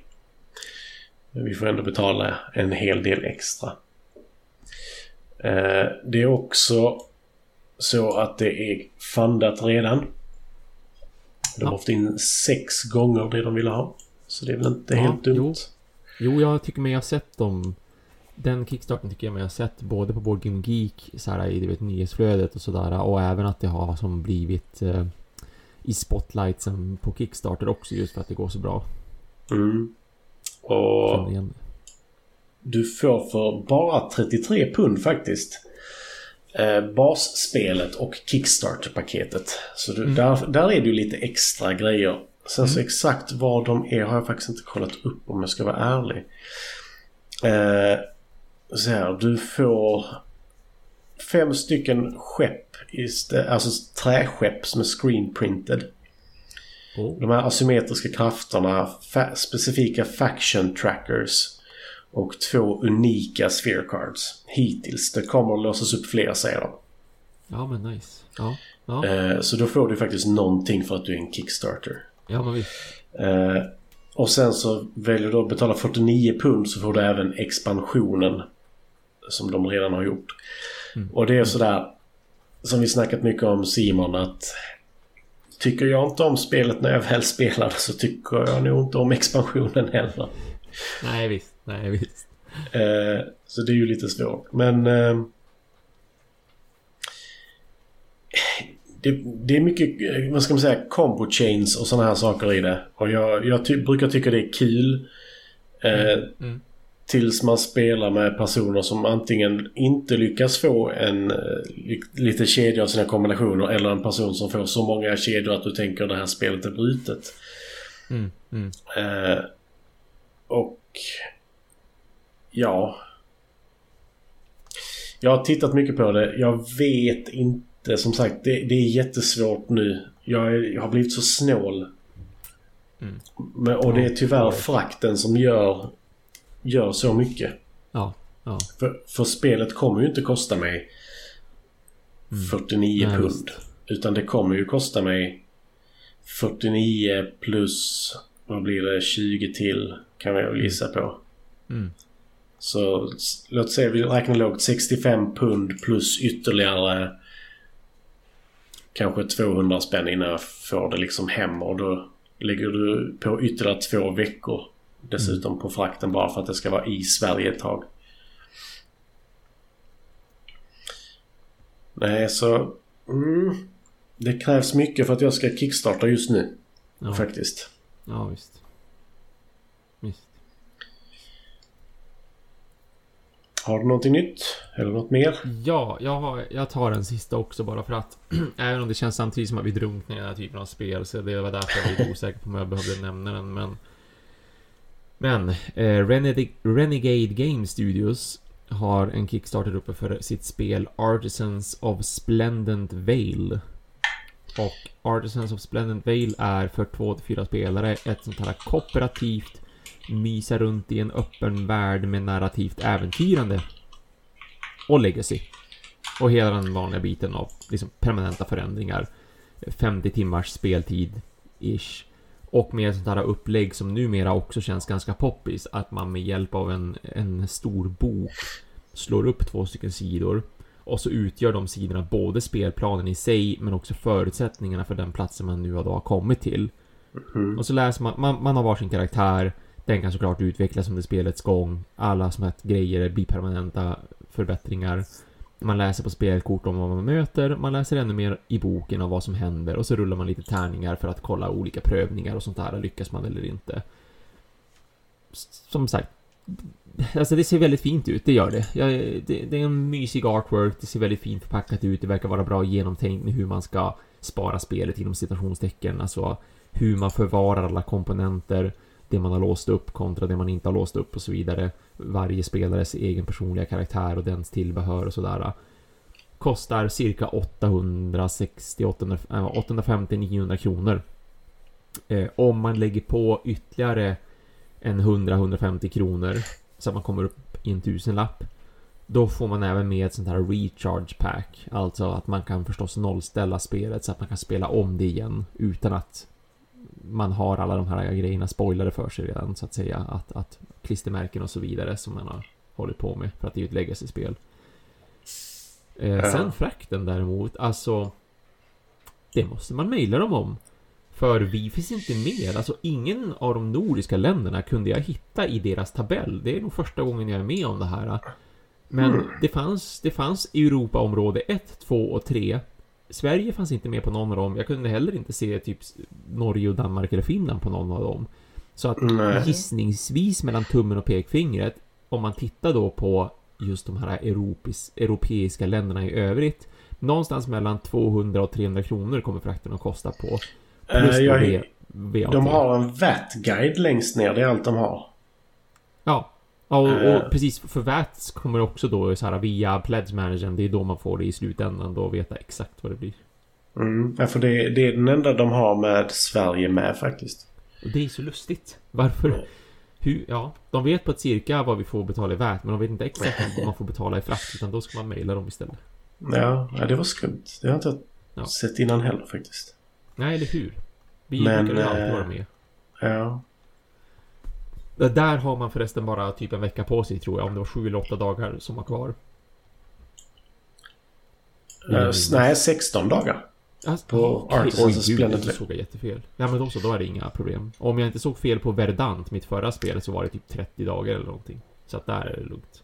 Men vi får ändå betala en hel del extra. Eh, det är också så att det är fundat redan. De har ja. fått in sex gånger det de ville ha. Så det är väl inte ja, helt dumt. Jo. jo, jag tycker mig ha sett dem. Den kickstarten tycker jag mig ha sett både på Board Game Geek så här, i vet, nyhetsflödet och sådär och även att det har som blivit eh, i spotlightsen på Kickstarter också just för att det går så bra. Mm. Och du får för bara 33 pund faktiskt eh, basspelet och Kickstarter-paketet. Så du, mm. där, där är det ju lite extra grejer. Sen mm. så exakt vad de är har jag faktiskt inte kollat upp om jag ska vara ärlig. Eh, så här, du får fem stycken skepp, alltså träskepp som är screenprinted. Oh. De här asymmetriska krafterna, fa specifika faction trackers och två unika sphere cards hittills. Det kommer att låsas upp fler säger de. Ja men nice. Ja. ja. Eh, så då får du faktiskt någonting för att du är en Kickstarter. Ja men visst. Eh, och sen så väljer du att betala 49 pund så får du även expansionen. Som de redan har gjort. Mm. Och det är sådär som vi snackat mycket om Simon att Tycker jag inte om spelet när jag väl spelar så tycker jag nog inte om expansionen heller. Nej visst, nej visst. Eh, så det är ju lite svårt. Men... Eh, det, det, är mycket, vad ska man säga, combo chains och sådana här saker i det. Och jag, jag ty brukar tycka det är kul. Eh, mm. Mm. Tills man spelar med personer som antingen inte lyckas få en eh, lite kedja av sina kombinationer eller en person som får så många kedjor att du tänker att det här spelet är brutet. Mm, mm. Eh, och ja. Jag har tittat mycket på det. Jag vet inte. Som sagt, det, det är jättesvårt nu. Jag, är, jag har blivit så snål. Mm. Men, och det är tyvärr frakten som gör gör så mycket. Ja. ja. För, för spelet kommer ju inte kosta mig 49 mm. pund. Utan det kommer ju kosta mig 49 plus vad blir det 20 till kan jag gissa på. Mm. Så låt säga vi räknar lågt 65 pund plus ytterligare kanske 200 spänn innan jag får det liksom hem och då lägger du på ytterligare två veckor Dessutom på frakten bara för att det ska vara i Sverige ett tag. Nej, så... Mm, det krävs mycket för att jag ska kickstarta just nu. Ja. Faktiskt. Ja, visst. Visst. Har du någonting nytt? Eller något mer? Ja, jag, har, jag tar den sista också bara för att även om det känns samtidigt som att vi drunknar i den här typen av spel så det var därför jag var lite osäker på om jag behövde nämna den men men eh, Renegade Game Studios har en Kickstarter uppe för sitt spel Artisans of Splendent Vale. Och Artisans of Splendent Vale är för 2-4 spelare ett sånt här kooperativt mysa runt i en öppen värld med narrativt äventyrande. Och legacy. Och hela den vanliga biten av liksom permanenta förändringar. 50 timmars speltid ish. Och med sånt här upplägg som numera också känns ganska poppis. Att man med hjälp av en, en stor bok slår upp två stycken sidor. Och så utgör de sidorna både spelplanen i sig men också förutsättningarna för den platsen man nu har kommit till. Mm. Och så läser man, man, man har varsin karaktär. Den kan såklart utvecklas under spelets gång. Alla små grejer blir permanenta förbättringar. Man läser på spelkort om vad man möter, man läser ännu mer i boken om vad som händer och så rullar man lite tärningar för att kolla olika prövningar och sånt där. Lyckas man eller inte? Som sagt, alltså det ser väldigt fint ut, det gör det. det. Det är en mysig artwork, det ser väldigt fint förpackat ut, det verkar vara bra genomtänkt med hur man ska spara spelet inom citationstecken, alltså hur man förvarar alla komponenter, det man har låst upp kontra det man inte har låst upp och så vidare varje spelares egen personliga karaktär och dens tillbehör och sådär. Äh, kostar cirka 860, 850, 900 kronor. Eh, om man lägger på ytterligare en 100-150 kronor så att man kommer upp i en tusenlapp. Då får man även med ett sånt här recharge pack. Alltså att man kan förstås nollställa spelet så att man kan spela om det igen utan att man har alla de här grejerna spoilade för sig redan så att säga. Att, att klistermärken och så vidare som man har hållit på med för att det är ju ett legacy-spel. Eh, ja. Sen frakten däremot, alltså det måste man mejla dem om. För vi finns inte med. Alltså ingen av de nordiska länderna kunde jag hitta i deras tabell. Det är nog första gången jag är med om det här. Men mm. det fanns, det fanns Europaområde 1, 2 och 3. Sverige fanns inte med på någon av dem. Jag kunde heller inte se typ Norge och Danmark eller Finland på någon av dem. Så att Nej. gissningsvis mellan tummen och pekfingret, om man tittar då på just de här europis, europeiska länderna i övrigt. Någonstans mellan 200 och 300 kronor kommer frakten att kosta på. Plus uh, jag, v, de har en VAT-guide längst ner, det är allt de har. Ja, Ja, och, och, eh. precis för VATS kommer också då så här via Pledge Managern. Det är då man får det i slutändan då veta exakt vad det blir. Mm, ja, för det, det, är den enda de har med Sverige med faktiskt. Och det är så lustigt. Varför? Mm. Hur, ja, de vet på ett cirka vad vi får betala i VAT, men de vet inte exakt vad man får betala i frakt, utan då ska man mejla dem istället. Ja, ja, det var skumt. Det har jag inte ja. sett innan heller faktiskt. Nej, eller hur? Vi men, brukar ju alltid vara med. Ja. Där har man förresten bara typ en vecka på sig tror jag, om det var sju eller åtta dagar som var kvar. Uh, nej, 16 dagar. Alltså, på okay. Artisans Oj, gud, då såg jag jättefel. Ja men då så, då är det inga problem. Om jag inte såg fel på Verdant, mitt förra spel, så var det typ 30 dagar eller någonting. Så att där är det lugnt.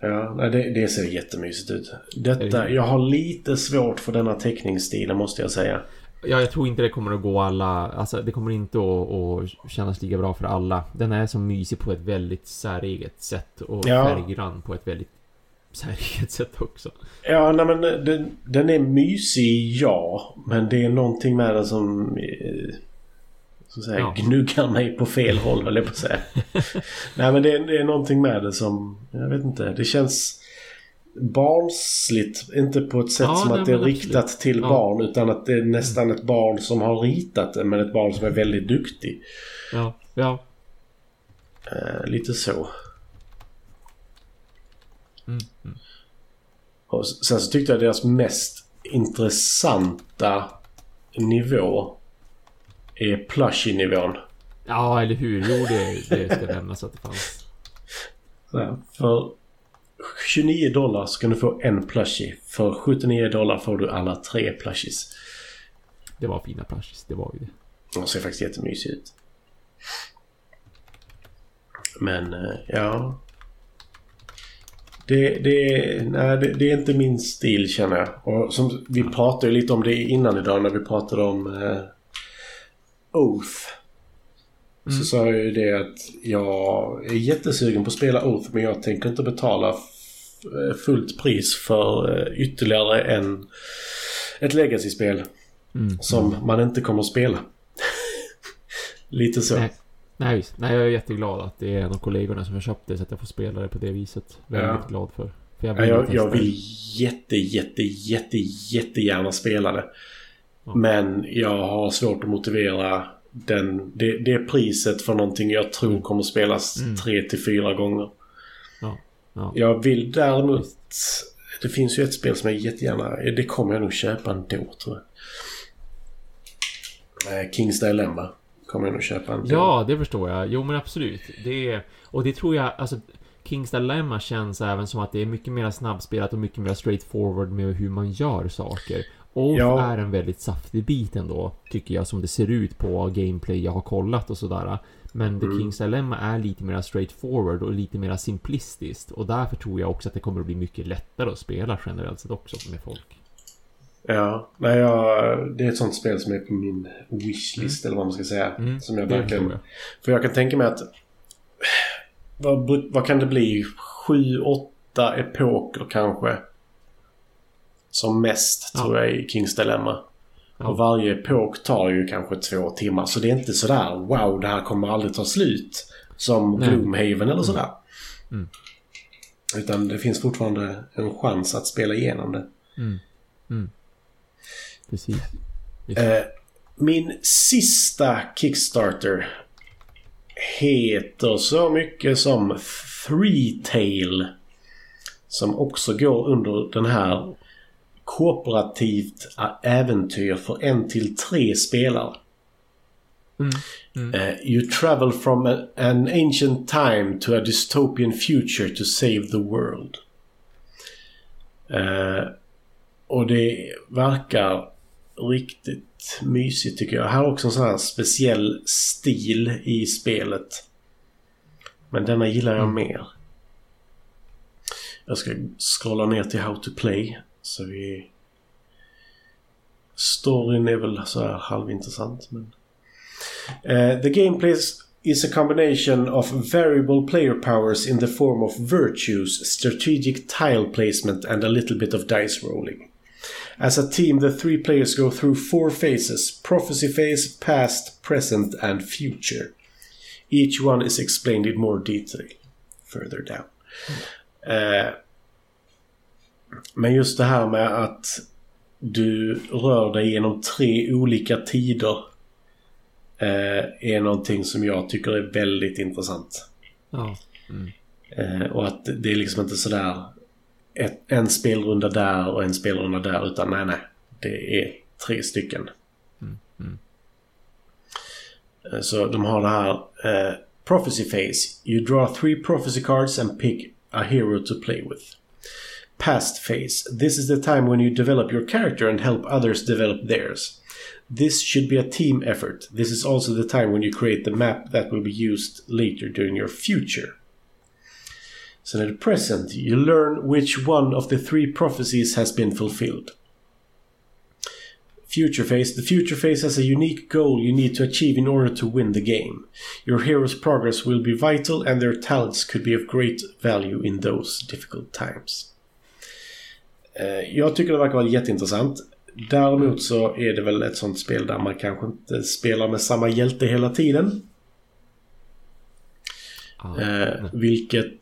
Ja, det, det ser jättemysigt ut. Detta, jag har lite svårt för denna teckningsstilen måste jag säga. Ja, jag tror inte det kommer att gå alla, alltså det kommer inte att, att kännas lika bra för alla. Den är så mysig på ett väldigt säreget sätt och ja. färggrann på ett väldigt säreget sätt också. Ja, nej men den, den är mysig, ja. Men det är någonting med den som... Eh, så att säga, ja. gnuggar mig på fel håll, höll jag på att säga. nej men det, det är någonting med det som... Jag vet inte. Det känns barnsligt. Inte på ett sätt ja, som att det är riktat absolut. till ja. barn utan att det är nästan ett barn som har ritat det men ett barn som är väldigt duktig. Ja, ja. Uh, lite så. Mm, mm. Och sen så tyckte jag deras mest intressanta nivå är plushie-nivån. Ja, eller hur? Jo, det, det ska nämnas att det fanns. För 29 dollar så kan du få en plushie. För 79 dollar får du alla tre plushies. Det var fina plushies, det var ju det. De ser faktiskt jättemysiga ut. Men eh, ja. Det, det, nej, det, det, är inte min stil känner jag. Och som, vi pratade ju lite om det innan idag när vi pratade om eh, Oath. Mm. Så sa jag ju det att jag är jättesugen på att spela Oath men jag tänker inte betala fullt pris för eh, ytterligare en, ett legacy-spel. Mm. Som man inte kommer att spela. Lite så. Nej. Nej, visst. Nej, jag är jätteglad att det är en av kollegorna som har köpt det så att jag får spela det på det viset. Väldigt ja. glad för. för jag, vill ja, jag, jag, vill jätte, jätte, jätte, jättegärna spela det. Ja. Men jag har svårt att motivera den, det, det priset för någonting jag tror kommer att spelas mm. tre till fyra gånger. Ja, ja. Jag vill däremot... Det finns ju ett spel som jag jättegärna... Det kommer jag nog köpa ändå tror jag. Eh, Kings Dilemma kommer jag nog köpa ändå. Ja, det förstår jag. Jo, men absolut. Det, och det tror jag... Alltså, Kings Dilemma känns även som att det är mycket mer snabbspelat och mycket mer straightforward med hur man gör saker. Och ja. är en väldigt saftig bit ändå, tycker jag, som det ser ut på gameplay jag har kollat och sådär. Men The mm. King's Dilemma är lite mer straightforward och lite mer simplistiskt. Och därför tror jag också att det kommer att bli mycket lättare att spela generellt sett också med folk. Ja, nej, jag, det är ett sånt spel som är på min wishlist mm. eller vad man ska säga. Mm. Som jag verkligen... Jag. För jag kan tänka mig att... Vad, vad kan det bli? Sju, åtta epoker kanske? Som mest ja. tror jag i Kings Dilemma. Ja. Och varje epok tar ju kanske två timmar. Så det är inte sådär wow det här kommer aldrig ta slut. Som Nej. Gloomhaven eller mm. sådär. Mm. Utan det finns fortfarande en chans att spela igenom det. Mm. Mm. Precis. Eh, min sista Kickstarter heter så mycket som Three Tail. Som också går under den här kooperativt äventyr för en till tre spelare. Mm. Mm. Uh, you travel from a, an ancient time to a dystopian future to save the world. Uh, och det verkar riktigt mysigt tycker jag. Här har också en sån här speciell stil i spelet. Men denna gillar jag mm. mer. Jag ska scrolla ner till How to Play. Så vi... Storyn är väl så här halvintressant men... Uh, the gameplay is a combination of variable player powers in the form of virtues, strategic tile placement and a little bit of dice rolling. As a team, the three players go through four phases prophecy phase, past, present, and future. Each one is explained in more detail further down. Mm. Uh, men just det här med att du rör dig genom tre olika tider eh, är någonting som jag tycker är väldigt intressant. Ja. Mm. Eh, och att det är liksom inte sådär ett, en spelrunda där och en spelrunda där utan nej nej. Det är tre stycken. Mm. Mm. Eh, så de har det här eh, Prophecy Phase. You draw three prophecy cards and pick a hero to play with. Past Phase. This is the time when you develop your character and help others develop theirs. This should be a team effort. This is also the time when you create the map that will be used later during your future. So in the present, you learn which one of the three prophecies has been fulfilled. Future phase. The future phase has a unique goal you need to achieve in order to win the game. Your hero's progress will be vital and their talents could be of great value in those difficult times. Eh, jag tycker det verkar vara jätteintressant. Däremot så är det väl ett sånt spel där man kanske inte spelar med samma hjälte hela tiden. Ah, eh, vilket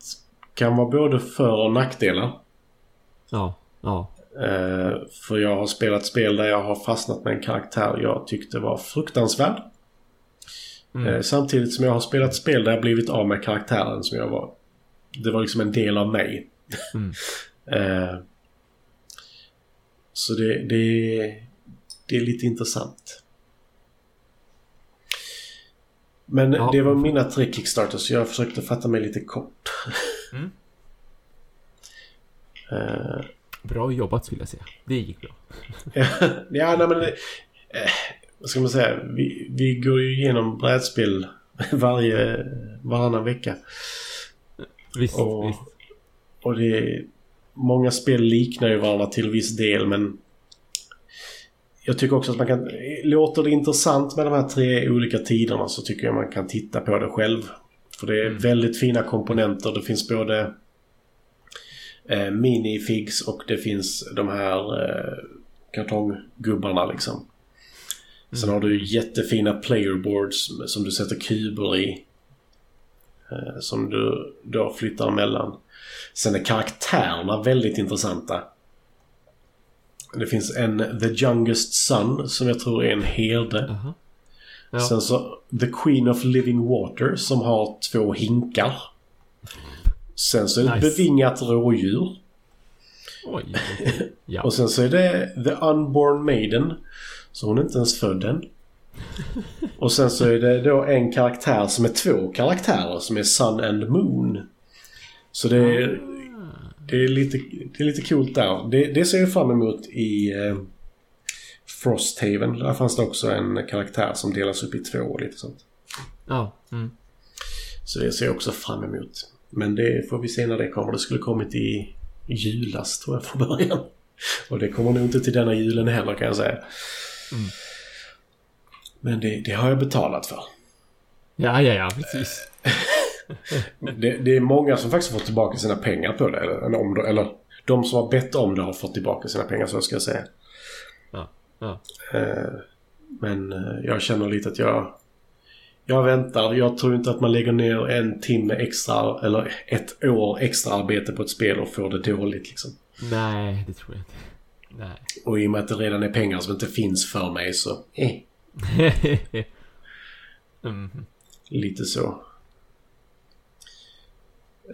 kan vara både för och nackdelar. Ja, ja. Eh, för jag har spelat spel där jag har fastnat med en karaktär jag tyckte var fruktansvärd. Mm. Eh, samtidigt som jag har spelat spel där jag blivit av med karaktären som jag var. Det var liksom en del av mig. Mm. så det, det, det är lite intressant. Men ja. det var mina tre Kickstarters så jag försökte fatta mig lite kort. Mm. uh, bra jobbat skulle jag säga. Det gick bra. ja, nej men... Eh, vad ska man säga? Vi, vi går ju igenom brädspel varje, varannan vecka. Visst, och, visst. Och det, många spel liknar ju varandra till viss del men jag tycker också att man kan... Låter det intressant med de här tre olika tiderna så tycker jag man kan titta på det själv. För det är mm. väldigt fina komponenter. Det finns både eh, minifigs och det finns de här eh, kartonggubbarna liksom. Mm. Sen har du jättefina playerboards som du sätter kuber i. Eh, som du då flyttar emellan. Sen är karaktärerna väldigt intressanta. Det finns en The Youngest Son som jag tror är en herde. Uh -huh. ja. Sen så The Queen of Living Water som har två hinkar. Sen så är det nice. ett bevingat rådjur. Oj. Ja. och sen så är det The Unborn Maiden. Så hon är inte ens född än. och sen så är det då en karaktär som är två karaktärer som är Sun and Moon. Så det är, det är, lite, det är lite coolt där. Det, det ser jag fram emot i eh, Frosthaven. Där fanns det också en karaktär som delas upp i två och lite sånt. Ja. Mm. Så det ser jag också fram emot. Men det får vi se när det kommer. Det skulle kommit i julas tror jag från början. Och det kommer nog inte till denna julen heller kan jag säga. Mm. Men det, det, har jag betalat för. Ja, ja, ja, precis. det, det, är många som faktiskt fått tillbaka sina pengar på det. Eller, om det, eller de som har bett om det har fått tillbaka sina pengar så ska jag säga. Ja, ja. Eh, men eh, jag känner lite att jag... Jag väntar. Jag tror inte att man lägger ner en timme extra eller ett år extra arbete på ett spel och får det dåligt liksom. Nej, det tror jag inte. Nej. Och i och med att det redan är pengar som inte finns för mig så... Eh. mm. Lite så.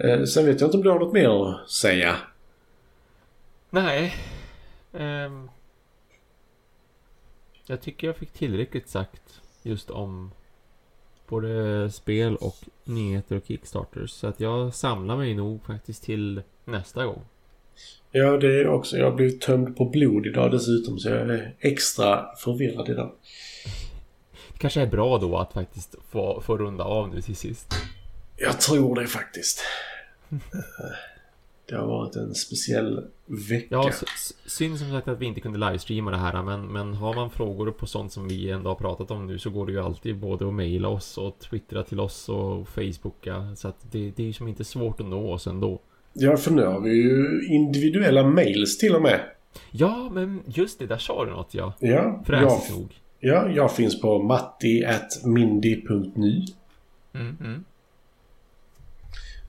Eh, sen vet jag inte om du har något mer att säga? Nej. Um, jag tycker jag fick tillräckligt sagt just om Både spel och nyheter och Kickstarters. Så att jag samlar mig nog faktiskt till nästa gång. Ja, det är också. Jag har blivit tömd på blod idag dessutom så jag är extra förvirrad idag. Det kanske är bra då att faktiskt få, få runda av nu till sist. Jag tror det faktiskt. Det har varit en speciell vecka. Ja, synd som sagt att vi inte kunde livestreama det här men, men har man frågor på sånt som vi ändå har pratat om nu så går det ju alltid både att mejla oss och twittra till oss och facebooka så att det, det är ju som inte svårt att nå oss ändå. Ja, för nu har vi ju individuella mails till och med. Ja, men just det, där sa du något ja. Ja, Fräsigt jag, nog. Ja, jag finns på matti.mindy.nu. Mm, mm.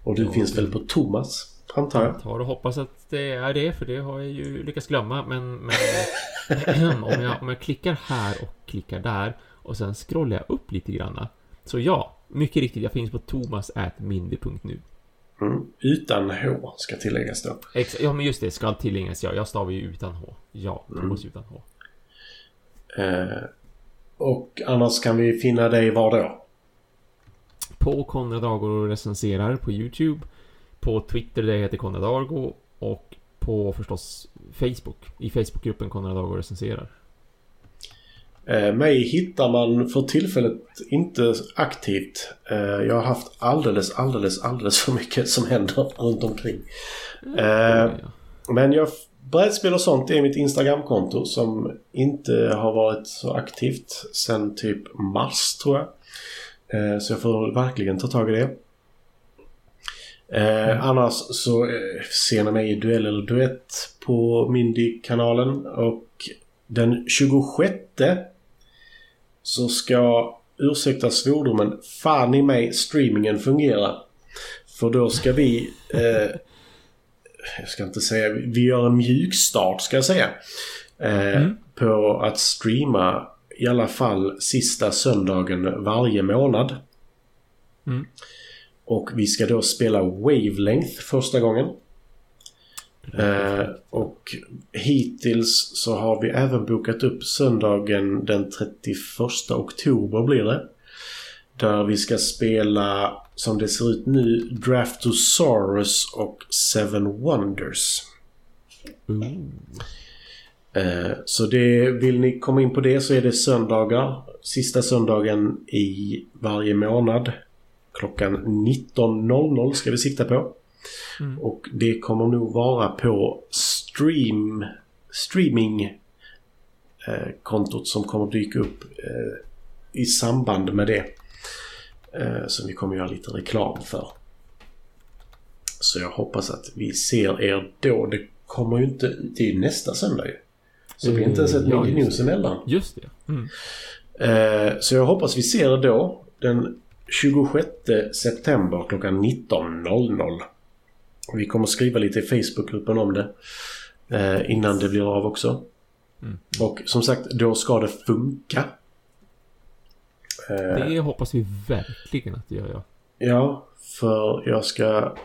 Och du ja, finns väl på Thomas? Antar jag. Tar och hoppas att det är det, för det har jag ju lyckats glömma. Men, men om, jag, om jag klickar här och klickar där och sen scrollar jag upp lite granna. Så ja, mycket riktigt, jag finns på thomas.mindy.nu. Mm, utan H ska tilläggas då. Ex ja, men just det, ska tilläggas ja. Jag stavar ju utan H. Ja, Thomas mm. utan H. Eh, och annars kan vi finna dig var då? På Konrad Agor recenserar på Youtube på Twitter där jag heter Konrad Argo och på förstås Facebook. I Facebookgruppen Konrad Argo recenserar. Eh, mig hittar man för tillfället inte aktivt. Eh, jag har haft alldeles, alldeles, alldeles för mycket som händer runt omkring. Eh, men jag brädspel och sånt är mitt Instagramkonto som inte har varit så aktivt sen typ mars tror jag. Eh, så jag får verkligen ta tag i det. Eh, mm. Annars så eh, ser ni mig i Duell eller Duett på Mindy-kanalen och den 26 så ska, ursäkta svordomen, fan i mig streamingen fungera. För då ska vi, eh, jag ska inte säga, vi gör en mjukstart ska jag säga. Eh, mm. På att streama i alla fall sista söndagen varje månad. Mm. Och vi ska då spela Wavelength första gången. Eh, och hittills så har vi även bokat upp söndagen den 31 oktober blir det. Där vi ska spela, som det ser ut nu, Draftosaurus och Seven Wonders. Eh, så det, vill ni komma in på det så är det söndagar. Sista söndagen i varje månad. Klockan 19.00 ska vi sikta på. Mm. Och det kommer nog vara på stream, streaming eh, kontot som kommer dyka upp eh, i samband med det. Eh, som vi kommer göra lite reklam för. Så jag hoppas att vi ser er då. Det kommer ju inte till nästa söndag ju. Så vi har inte ens ett ja, news emellan. Just det. Mm. Eh, så jag hoppas vi ser er då. Den 26 september klockan 19.00. Vi kommer skriva lite i Facebookgruppen om det. Eh, innan det blir av också. Mm. Och som sagt, då ska det funka. Eh, det hoppas vi verkligen att det gör, ja. Ja, för jag ska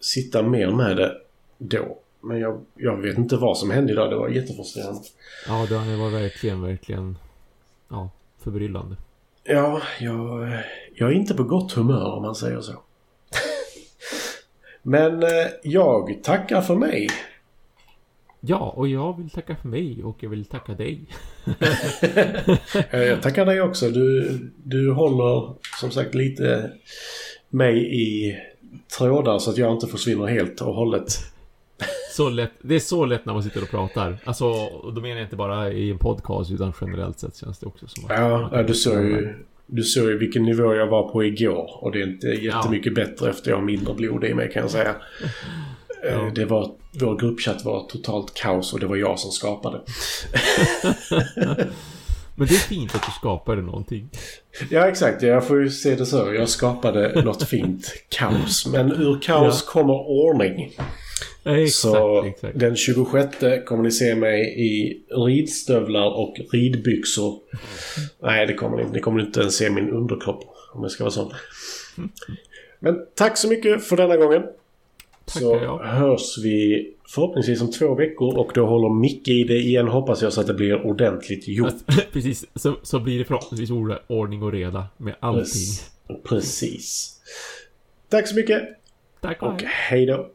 sitta mer med det då. Men jag, jag vet inte vad som hände idag. Det var jättefrustrerande. Ja, det var verkligen, verkligen ja, förbryllande. Ja, jag, jag är inte på gott humör om man säger så. Men eh, jag tackar för mig. Ja, och jag vill tacka för mig och jag vill tacka dig. jag tackar dig också. Du, du håller som sagt lite mig i trådar så att jag inte försvinner helt och hållet. Så lätt, det är så lätt när man sitter och pratar. Alltså, då menar jag inte bara i en podcast utan generellt sett känns det också som att... Ja, du såg ju du såg ju vilken nivå jag var på igår och det är inte jättemycket ja. bättre efter jag har mindre blod i mig kan jag säga. Ja. Eh, det var, vår gruppchatt var totalt kaos och det var jag som skapade. Men det är fint att du skapade någonting. Ja, exakt. Jag får ju se det så. Jag skapade något fint kaos. Men ur kaos ja. kommer ordning. Exakt, så exakt. den 26 kommer ni se mig i ridstövlar och ridbyxor. Nej, det kommer ni inte. Ni kommer inte ens se min underkropp. Om jag ska vara sån. Men tack så mycket för denna gången. Tackar så jag. hörs vi förhoppningsvis om två veckor och då håller Micke i det igen hoppas jag så att det blir ordentligt gjort. Precis, så, så blir det förhoppningsvis ordning och reda med allting. Precis. Tack så mycket. Tack och hej då.